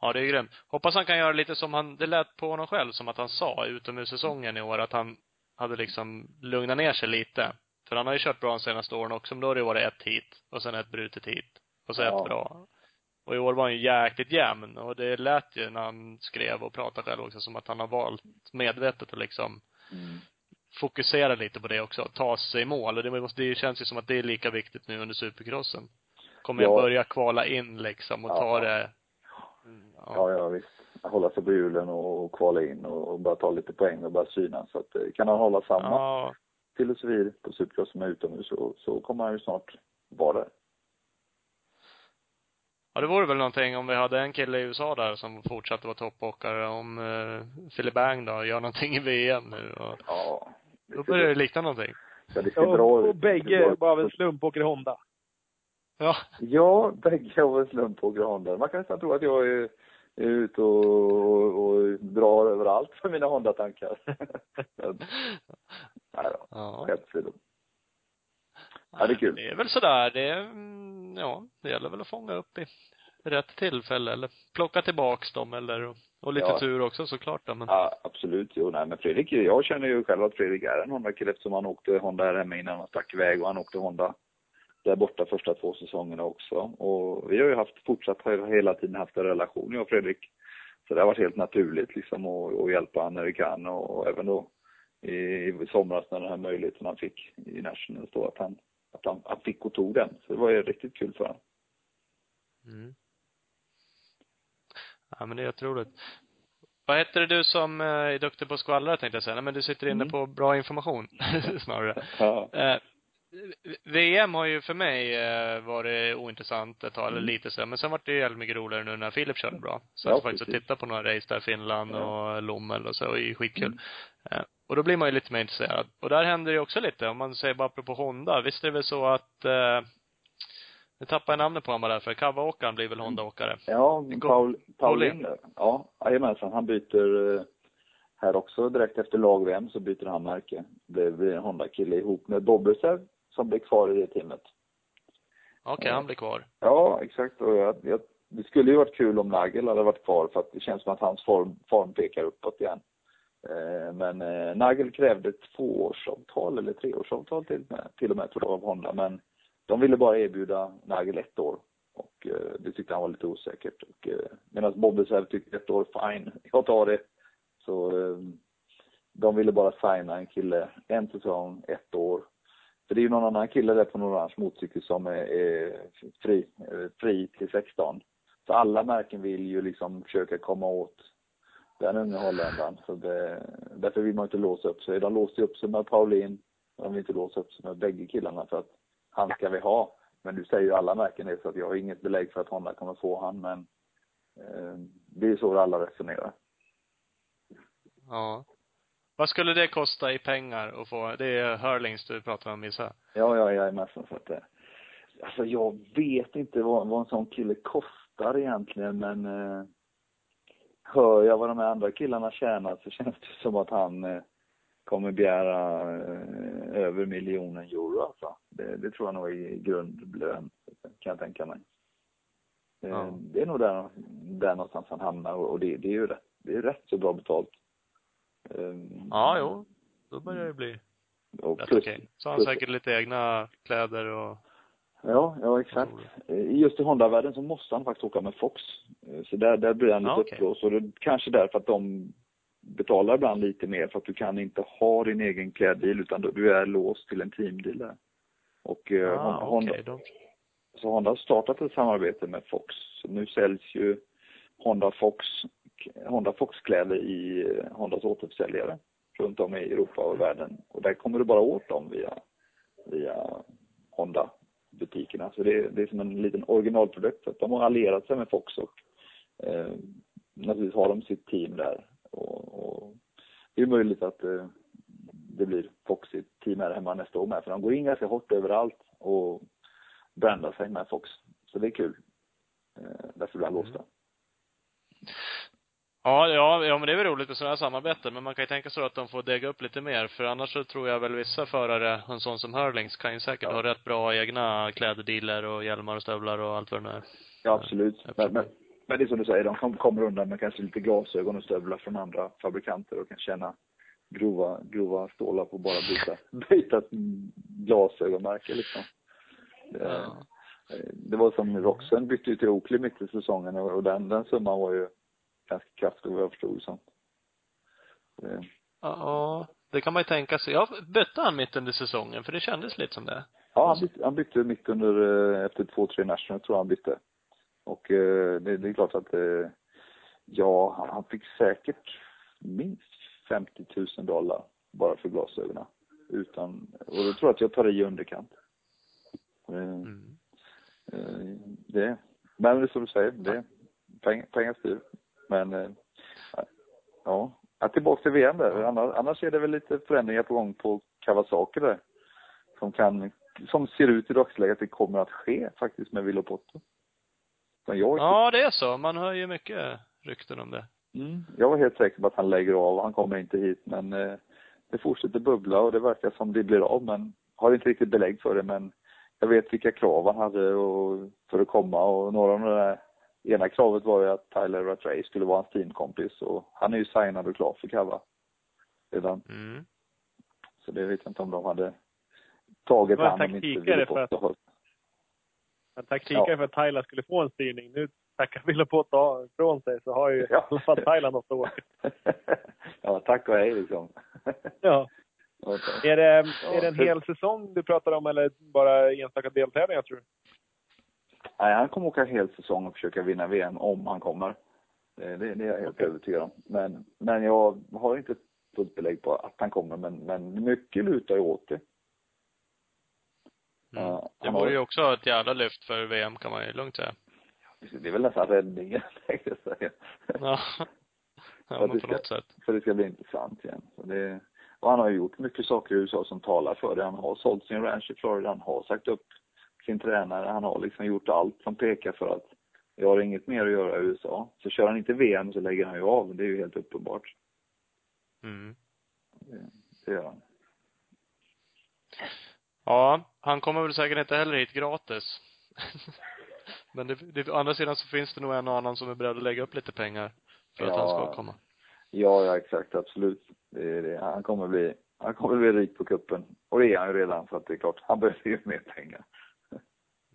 Ja, det är grymt. Hoppas han kan göra lite som han, det lät på honom själv som att han sa utomhussäsongen i år, att han hade liksom lugnat ner sig lite. För han har ju kört bra de senaste åren också, men då har det varit ett hit och sen ett brutet hit. Och så Ja. ett bra. Och i år var han ju jäkligt jämn och det lät ju när han skrev och pratade själv också som att han har valt medvetet att liksom Mm. fokusera lite på det också. Ta sig i mål. Och det, måste, det känns ju som att det är lika viktigt nu under supercrossen. Kommer jag Ja. börja kvala in liksom och ta Ja. det Mm, Ja, ja visst. Hålla sig på hjulen och, och kvala in och, och bara ta lite poäng och bara synas. Så att, eh, kan han hålla samma Ja. Filosofi på Supercross som är utomhus så, så kommer han ju snart vara där. Ja, det vore väl någonting om vi hade en kille i USA där som fortsatte vara toppåkare. Om eh, Philip Bang då gör någonting i VM nu och Ja. då börjar det likna någonting. Ja, det ser bra Och, ut. och bägge bara av en slump åker Honda. Ja. Ja, bägge av en slump på Honda. Man kan nästan tro att jag är, är ute och, och, och drar överallt för mina Honda-tankar. Nej då, Ja. skämt åsido. Ja, det är kul. Det är väl sådär. Det är, mm, ja, det gäller väl att fånga upp i rätt tillfälle eller plocka tillbaks dem eller, och lite Ja. tur också såklart då, men Ja, absolut. Jo, nej, men Fredrik, jag känner ju själv att Fredrik är en Honda-kille eftersom han åkte Honda här hemma innan han stack iväg och han åkte Honda där borta första två säsongerna också. Och vi har ju haft, fortsatt hela tiden haft en relation, jag och Fredrik. Så det har varit helt naturligt liksom att, att hjälpa honom när vi kan och, även då i, i somras när den här möjligheten han fick i Nationals då att han, att han, han fick och tog den. Så det var ju riktigt kul för honom. Mm. Ja, men det är otroligt. Vad heter det du som eh, är duktig på att skvallra tänkte jag säga? Nej, men du sitter inne Mm. på bra information snarare. Ja. Eh, VM har ju för mig eh, varit ointressant ett tag, eller Mm. lite så. Men sen var det ju jävligt mycket roligare nu när Filip körde bra. Så Ja, jag faktiskt att titta på några race där, Finland Ja. och Lommel och så, det är ju skitkul. Mm. Eh, och då blir man ju lite mer intresserad. Och där händer det också lite, om man säger bara apropå Honda. Visst är det väl så att, eh, nu tappar jag namnet på honom bara där, för Kavaåkaren blir väl Honda-åkare? Ja, Paul, Paulin. Paulin där. Ja, jajamensan. Han byter eh, här också direkt efter lag-VM så byter han märke. Det blir en Honda-kille ihop med Bobbersev som blir kvar i det teamet. Okej, Ja. han blir kvar. Ja, exakt. Och jag, jag, det skulle ju varit kul om Nagel hade varit kvar för att det känns som att hans form, form pekar uppåt igen. Eh, men eh, Nagel krävde tvåårsavtal eller treårsavtal till, med, till och med tror jag av Honda. Men de ville bara erbjuda Nagel ett år. Och eh, det tyckte han var lite osäkert. Och, Medan Bobbesev tyckte ett år, fine, jag tar det. Så de ville bara signa en kille en säsong, ett år. För det är ju någon annan kille där på en orange motorcykel som är, är fri, fri till 16. Så alla märken vill ju liksom försöka komma åt den unga holländaren. Så det, därför vill man inte låsa upp sig. De låste upp sig med Paulin. De vill inte låsa upp sig med bägge killarna för att han ska vi ha. Men nu säger ju alla märken det så att jag har inget belägg för att Honda kommer få han men eh, det är så alla resonerar. Ja. Vad skulle det kosta i pengar att få, det är Hurlings du pratar om gissar Ja, ja, jag är med så att det, Alltså jag vet inte vad, vad en sån kille kostar egentligen men eh, hör jag vad de andra killarna tjänar så känns det som att han eh, kommer begära eh, över miljonen euro alltså. Det, det tror jag nog är grundlön, kan jag tänka mig. Eh, Ja. Det är nog där, där någonstans han hamnar och, det, det är ju rätt, det är rätt så bra betalt. Eh, Ja, jo. Då börjar det bli och rätt plus- okej. Så har han plus- säkert lite egna kläder och Ja, ja exakt. Just i Honda-världen så måste han faktiskt åka med Fox. Så där, där blir han lite Ja, okej. uppblåst. Och det är kanske därför att de betalar ibland lite mer för att du kan inte ha din egen kläddeal utan du- är låst till en teamdeal där. Och eh, ah, Hon- Honda, okej då. så Honda har startat ett samarbete med Fox. Nu säljs ju Honda Fox, Honda Fox-kläder i eh, Hondas återförsäljare runt om i Europa och världen. Och där kommer du bara åt dem via, via butikerna. Så det, är- det är som en liten originalprodukt. Så att de har allierat sig med Fox och eh, naturligtvis har de sitt team där. Och, och det är möjligt att eh, det blir Fox i team här hemma nästa år med. För de går in ganska hårt överallt och brandar sig med Fox. Så det är kul. Eh, därför blir han låsta. Ja, ja, ja, men det är väl roligt med sådana här samarbeten, men man kan ju tänka sig att de får dega upp lite mer, för annars så tror jag väl vissa förare, en sån som Hurlings, kan ju säkert Ja. ha rätt bra egna kläddealer och hjälmar och stövlar och allt vad det nu är. Ja, absolut. Men, men, men det är som du säger, de kom, kommer undan med kanske lite glasögon och stövlar från andra fabrikanter och kan tjäna grova, grova stålar på att bara byta, byta glasögonmärke liksom. Det, Ja. Det var som Roxen bytte ju till Oakley mitt i säsongen och den, den summan var ju ganska kraftig vad jag förstod det som. Ja, det kan man ju tänka sig. Ja, bytte han mitt under säsongen? För det kändes lite som det. Ja, han bytte, han bytte mitt under, eh, efter två, tre national tror jag han bytte. Och eh, det, det är klart att, eh, ja, han, han fick säkert minst 50 000 dollar bara för glasögonen. Utan, och då tror jag att jag tar i underkant. Eh, Mm. det, men det är som du säger, det, pengar, pengar styr. Men, eh, ja. ja. Tillbaka till VM där. Annars, annars är det väl lite förändringar på gång på Kawasaki där. Som kan, som ser ut i dagsläget att det kommer att ske faktiskt med. Men jag, Ja, det är så. Man hör ju mycket rykten om det. mm, jag var helt säker på att han lägger av. Han kommer inte hit men eh, det fortsätter bubbla och det verkar som det blir av men har inte riktigt belägg för det men jag vet vilka krav han hade och, för att komma och några av de där ena kravet var ju att Tyler Rattray skulle vara hans teamkompis och han är ju signad och klar för Kawa redan. Mm. Så det vet jag inte om de hade tagit han om inte för att- höll. Men taktiken Ja. för att Thailand skulle få en styrning. Nu tackar Villepot ifrån sig så har ju Ja. i alla fall Thailand något åka. ja, tack och hej liksom. Ja. Tack. Är det, är det en hel säsong du pratar om eller bara enstaka deltävlingar tror du? Nej, han kommer åka hel säsong och försöka vinna VM om han kommer. Det, det, det är jag helt Okej. övertygad om. Men, men jag har inte fullt belägg på att han kommer, men, men mycket lutar ju åt det. Mm. Ja, Det vore har- ju också ett jävla lyft för VM kan man ju lugnt säga. Det är väl nästan räddningen, tänkte jag säga. Ja. Ja, att men det på ska- något sätt. För det ska bli intressant igen. Så det, och han har ju gjort mycket saker i USA som talar för det. Han har sålt sin ranch i Florida, han har sagt upp sin tränare, han har liksom gjort allt som pekar för att jag har inget mer att göra i USA. Så kör han inte VM så lägger han ju av, det är ju helt uppenbart. Mm. Det, det gör han. Ja, han kommer väl säkert inte heller hit gratis. Men det, det, å andra sidan så finns det nog en och annan som är beredd att lägga upp lite pengar för att Ja. han ska komma. Ja, ja exakt, absolut. Det är det. Han kommer bli, han kommer bli rik på kuppen Och det är han ju redan, så att det är klart, han behöver ju mer pengar.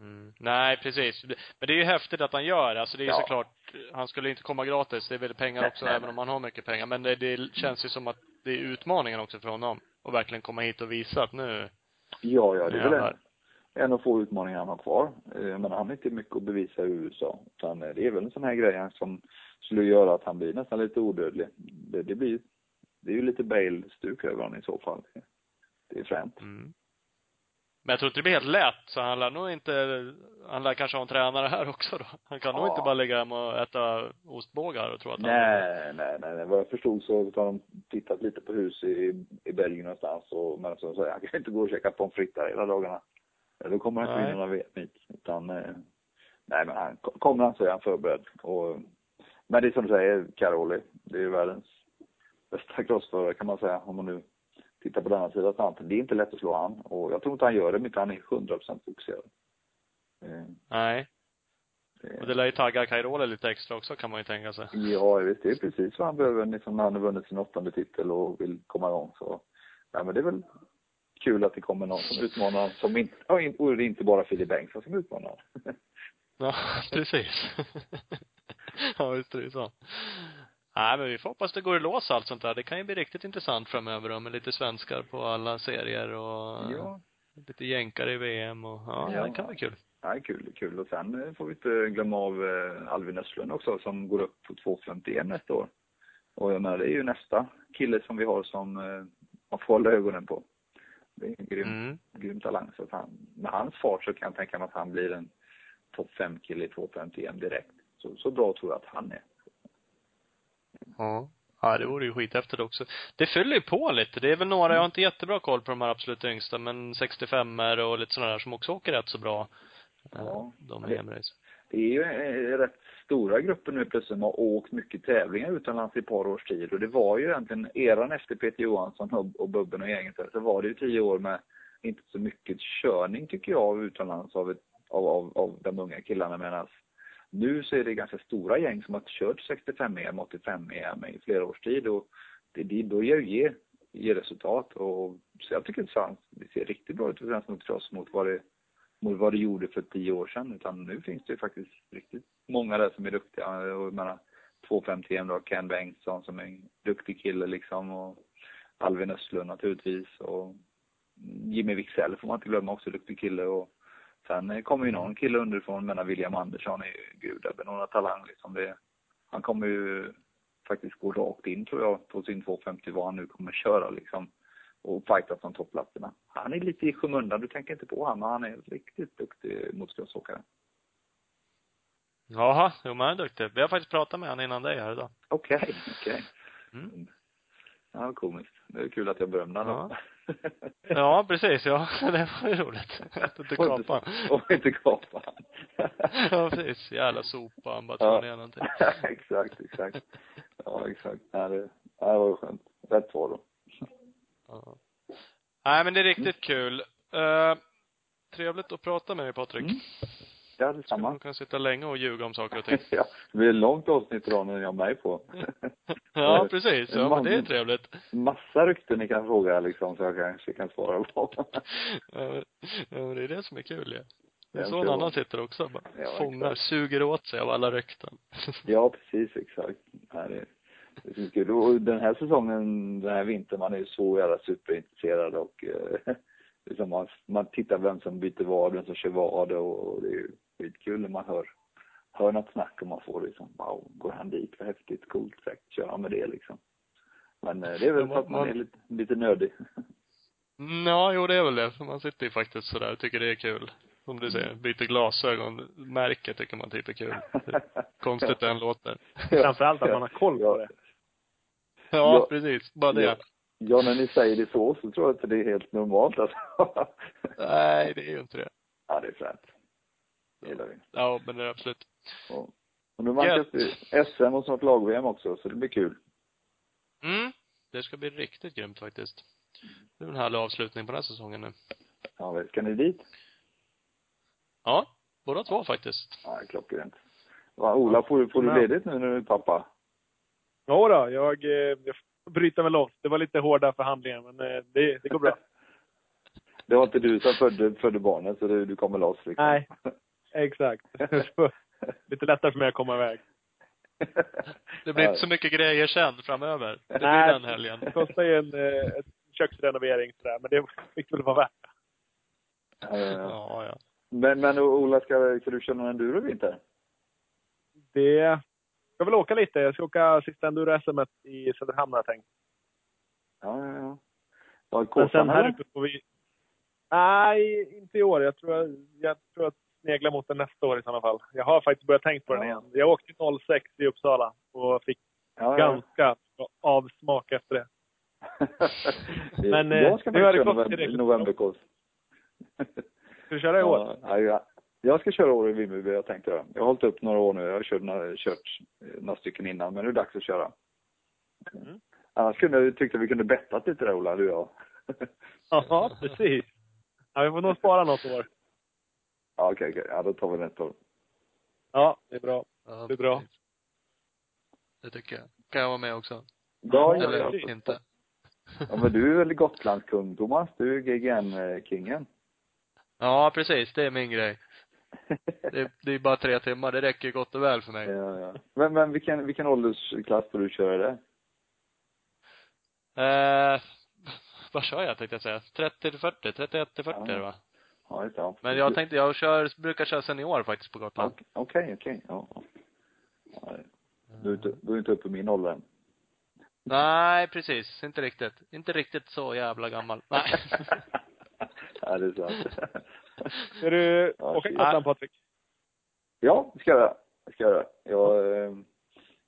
Mm. Nej, precis. Men det är ju häftigt att han gör. Alltså det är ju Ja. såklart, han skulle inte komma gratis. Det är väl pengar Nej, också, nej, även nej. om han har mycket pengar. Men det, det känns ju som att det är utmaningen också för honom. Att verkligen komma hit och visa att nu, Ja, ja, det är väl en, en av få utmaningar han har kvar. Eh, Men han har inte mycket att bevisa i USA. Utan eh, det är väl en sån här grej som skulle göra att han blir nästan lite odödlig. Det, det blir, det är ju lite Bale-stuk över honom i så fall. Det är fränt. mm. Men jag tror inte det blir helt lätt, så han lär nog inte, han lär kanske ha en tränare här också då. Han kan nog Ja. inte bara ligga hem och äta ostbågar och tro att han Nej, nej, nej, nej. Vad jag förstod så har de tittat lite på hus i, i Belgien någonstans och, men som säger, han kan inte gå och käka pommes frites där hela dagarna. Då kommer han inte Nej. vinna några hit. Utan, eh, nej men han, kommer han så är han förberedd. Och, men det är som du säger, Caroli, det är ju världens bästa crossförare kan man säga, om man nu tittar på denna sidan Atlanten. Det är inte lätt att slå han och jag tror inte han gör det, utan han är 100% fokuserad. Eh, Nej. det- Och det lär ju tagga Cairoli lite extra också kan man ju tänka sig. Ja, visst, det är precis vad han behöver liksom, när han har vunnit sin åttonde titel och vill komma igång. Så, ja, men det är väl kul att det kommer någon som utmanar honom, som inte, och det är inte bara Filip Bengtsson som utmanar. Ja, precis. ja, visst är det så. Nej, men vi får hoppas det går i lås allt sånt där. Det kan ju bli riktigt intressant framöver då, med lite svenskar på alla serier och Ja, lite jänkare i VM och ja, Ja. det kan bli kul. ja kul, kul. Och sen eh, får vi inte glömma av eh, Alvin Östlund också som går upp på 2,51 nästa år. Och jag menar, det är ju nästa kille som vi har som eh, man får hålla ögonen på. Det är en grym, Mm. grym talang. Så att han, med hans fart så kan jag tänka mig att han blir en topp 5-kille i 2,51 direkt. Så, så bra tror jag att han är. Ja. Ja, det vore ju skithäftigt också. Det fyller ju på lite. Det är väl några, jag har inte jättebra koll på de här absolut yngsta, men 65 er och lite sådana där som också åker rätt så bra. Ja. De Det- EM-race. Det är ju eh, rätt stora grupper nu plötsligt som har åkt mycket tävlingar utomlands i ett par års tid. Och det var ju egentligen eran efter Peter Johansson och Bubben och gänget så var det ju tio år med inte så mycket körning tycker jag utomlands av, ett, av, av, av de unga killarna medan nu så är det ganska stora gäng som har kört 65 EM, 85 EM i flera års tid och det, det börjar ju ge, ge resultat och så jag tycker att det ser riktigt bra ut för svensk motocross mot vad det mot vad det gjorde för tio år sedan. Utan nu finns det ju faktiskt riktigt många där som är duktiga. Och jag menar, 250 då, Ken Bengtsson som är en duktig kille liksom. Och Alvin Östlund naturligtvis. Och Jimmy Wiksell får man inte glömma också, duktig kille. Och sen kommer ju någon kille underifrån, menar William Andersson är ju gud, några talang liksom. Det, han kommer ju faktiskt gå rakt in tror jag på sin 250 vad han nu kommer köra liksom. Och fightas om toppplatserna. Han är lite i skymundan, du tänker inte på honom, men han är riktigt duktig motståndsåkare. Jaha, jo men han är duktig. Vi har faktiskt pratat med honom innan dig här idag. Okej, okay, okej. Okay. Mm. Ja, komiskt. Det är kul att jag berömde honom. Ja. ja, precis. Ja, det var ju roligt. Att inte kapa Och inte kapa Ja, precis. Jävla sopa. Han bara tar ja. ner någonting. exakt, exakt. Ja, exakt. Ja, det, det var ju skönt. Rätt svar då. Ja. Nej, men det är riktigt kul. Uh, trevligt att prata med dig, Patrik. Mm. Ja, detsamma. Man kan sitta länge och ljuga om saker och ting. ja, det blir ett långt avsnitt idag när ni har mig på. ja, precis. Ja, men det är trevligt. Massa rykten ni kan fråga liksom, så jag kanske kan svara på. ja, men det är det som är kul ja. Det är så en annan sitter också bara. Ja, fångar, exakt. suger åt sig av alla rykten. ja, precis, exakt. Ja, det, det är kul. Och den här säsongen, den här vintern, man är ju så jävla superintresserad och eh, liksom man, man tittar vem som byter vad, vem som kör vad och, och det är ju skitkul när man hör, hör något snack och man får liksom, wow, går han dit, vad häftigt, coolt, säkert kör han med det liksom. Men eh, det är väl för att man är lite, lite nödig. Mm, ja, jo det är väl det. Man sitter ju faktiskt sådär och tycker det är kul. Som du säger, byter glasögon. Märket tycker man typ är kul. Konstigt det än låter. Framförallt att man har koll på det. Ja, ja precis. Bara det. Ja. ja, när ni säger det så, så tror jag inte det är helt normalt alltså. Nej, det är ju inte det. Ja, det är fränt. Det gillar vi. Ja, men det är absolut. Ja. Och nu vankas det SM och snart lag-VM också, så det blir kul. Mm. Det ska bli riktigt grymt faktiskt. Det är en härlig avslutning på den här säsongen nu. Ja, ska ni dit? Ja, båda två faktiskt. Ja, klockrent. Va, Ola, får, får du ledigt nu när du är pappa? Ja då, jag, eh, jag bryter väl loss. Det var lite hårda förhandlingar, men eh, det, det går bra. det var inte du som födde, födde barnet, så du, du kommer loss liksom? Nej, exakt. lite lättare för mig att komma iväg. Det blir inte så mycket grejer sen framöver. Det blir Nej, den helgen. Det kostar ju en, eh, en köksrenovering sådär, men det fick väl vara värt det. Ja, ja. Men, men Ola, ska, ska du köra någon enduro i vinter? Det, jag ska väl åka lite. Jag ska åka sista enduro-SM i Söderhamn har jag tänkt. Ja, ja, ja. Var Men sen här uppe får vi... Nej, inte i år. Jag tror, jag tror att snegla mot den nästa år i sådana fall. Jag har faktiskt börjat tänka på den igen. Jag åkte 06 i Uppsala och fick ja, ja. ganska avsmak efter det. Men jag ska nu har det gått till novemberkurs. Ska du köra i år? Ja, ja. Jag ska köra år i Vimmerby, jag tänkte det. Jag har hållit upp några år nu. Jag har kört några, kört några stycken innan, men nu är det dags att köra. Mm. Annars kunde, tyckte vi kunde bettat lite där, Ola, du och jag. Ja, precis. Ja, vi får nog spara något år. Ja, okej, okay. Okay. Ja, då tar vi nästa år. Ja, det är bra. Ja, det är bra. Det tycker jag. Kan jag vara med också? Ja, Eller ja, inte. Ja, men du är väl Gotlandskung, Thomas? Du är GGN-kingen. Ja, precis. Det är min grej. Det, det är bara tre timmar. Det räcker gott och väl för mig. Ja, ja. Men, men vilken, vilken åldersklass får du köra det? Eh, vad kör jag tänkte jag säga? 30 till 40? 31 till 40 ja. va? Ja, just det. Men jag tänkte, jag kör, brukar köra senior faktiskt på Gotland. Okej, okay, okej. Okay. Ja. ja. Du är inte, du är inte uppe i min ålder än. Nej, precis. Inte riktigt. Inte riktigt så jävla gammal. Nej. ja, det är sant. Ska du ja, åka Gotland, Patrik? Ja, det ska jag göra. Det ska jag. Jag, eh,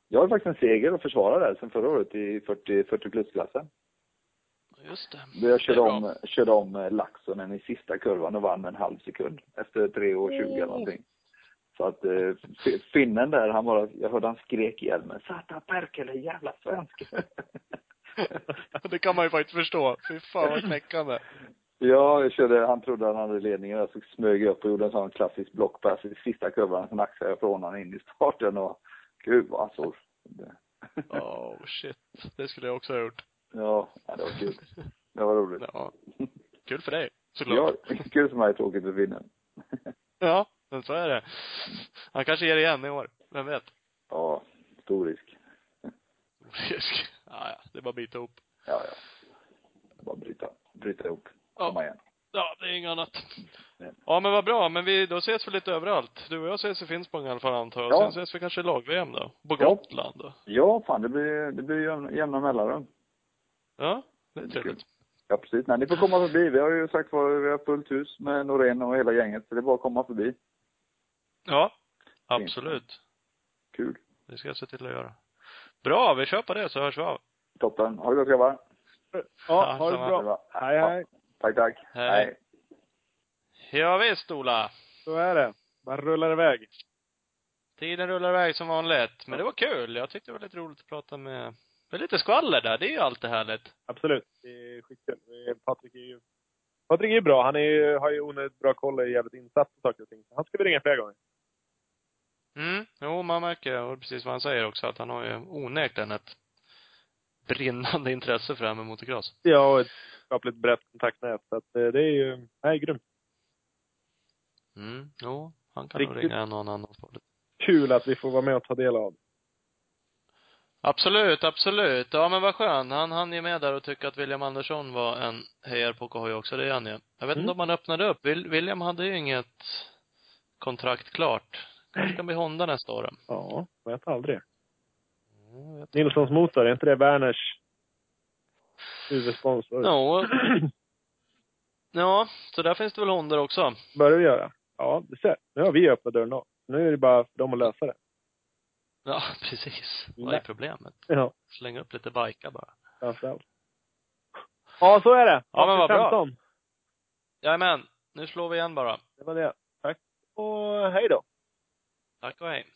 jag har faktiskt en seger att försvara där sen förra året i 40, 40 plus-klassen. Just det. Jag körde om, körde om eh, Laxonen i sista kurvan och vann med en halv sekund efter 3 år 20 eller någonting. Så att eh, finnen där, han bara, jag hörde han skrek ihjäl mig. Sata perkele, jävla svensk. det kan man ju faktiskt förstå. Fy fan vad knäckande. Ja, jag körde, han trodde han hade ledningen så smög jag upp och gjorde en sån klassisk blockpass i sista kurvan. Sen axade jag från honom in i starten och gud vad han såg. Oh shit. Det skulle jag också ha gjort. Ja, det var kul. Det var roligt. Ja. Kul för dig, såklart. Ja, kul för mig, tråkigt för vinnen. Ja, men så är det. Han kanske ger igen i år. Vem vet? ja, stor risk. Risk. Ja, ja. Det är bara att bita ihop. Ja, ja. Bara bryta, bryta ihop. Ja. Komma igen. Ja, det är inget annat. Ja, men vad bra. Men vi, då ses vi lite överallt. Du och jag ses i Finspång i alla fall antar jag. Ja. Sen ses vi kanske i lag-VM då. På. Gotland då. Ja, fan det blir, det blir jämna, jämna mellanrum. Ja, det är trevligt. Ja, precis. Nej, ni får komma förbi. Vi har ju sagt vad vi har fullt hus med Norén och hela gänget, så det är bara att komma förbi. Ja, absolut. Kul. Det ska jag se till att göra. Bra, vi kör på det så hörs vi av. Toppen. Ha det gott grabbar. Ja, ha det bra. bra. Hej, hej. Tack, tack. Hej. Ja, visst Ola. Så är det. Man rullar iväg. Tiden rullar iväg som vanligt. Men det var kul. Jag tyckte det var lite roligt att prata med, med lite skvaller där. Det är ju alltid härligt. Absolut. Det är skitkul. Patrik är ju Patrik är ju bra. Han är, ju- har ju onödigt bra koll och är jävligt insatt på saker och ting. Han ska vi ringa flera gånger. Mm, jo, man märker, och precis vad han säger också, att han har ju onekligen ett brinnande intresse för det här med motocross. Ja, och ett skapligt brett kontaktnät. Så att eh, det är ju, nej, grymt. Mm, jo, han kan nog Riktigt. ringa någon annan på det. Kul att vi får vara med och ta del av. Absolut, absolut. Ja men vad skönt. Han hann ju med där och tycka att William Andersson var en hejare på KHJ också, det är han ju. Jag vet Mm. inte om han öppnade upp. Will- William hade ju inget kontrakt klart. Kanske kan bli Honda nästa år. Ja, vet aldrig. Mm, vet. Nilssons motor, är inte det Werners huvudsponsor? Ja. Ja, så där finns det väl Honda också. Börjar vi göra? Ja, du ser. Nu har vi öppnat dörren då. Nu är det bara för dem att lösa det. Ja, precis. Vad är problemet? Ja, Slänga upp lite bikar bara. framförallt. Ja, så är det. Ja, men vad bra. 15. Jajamän. Nu slår vi igen bara. Det var det. Tack och hej då. Tack och hej.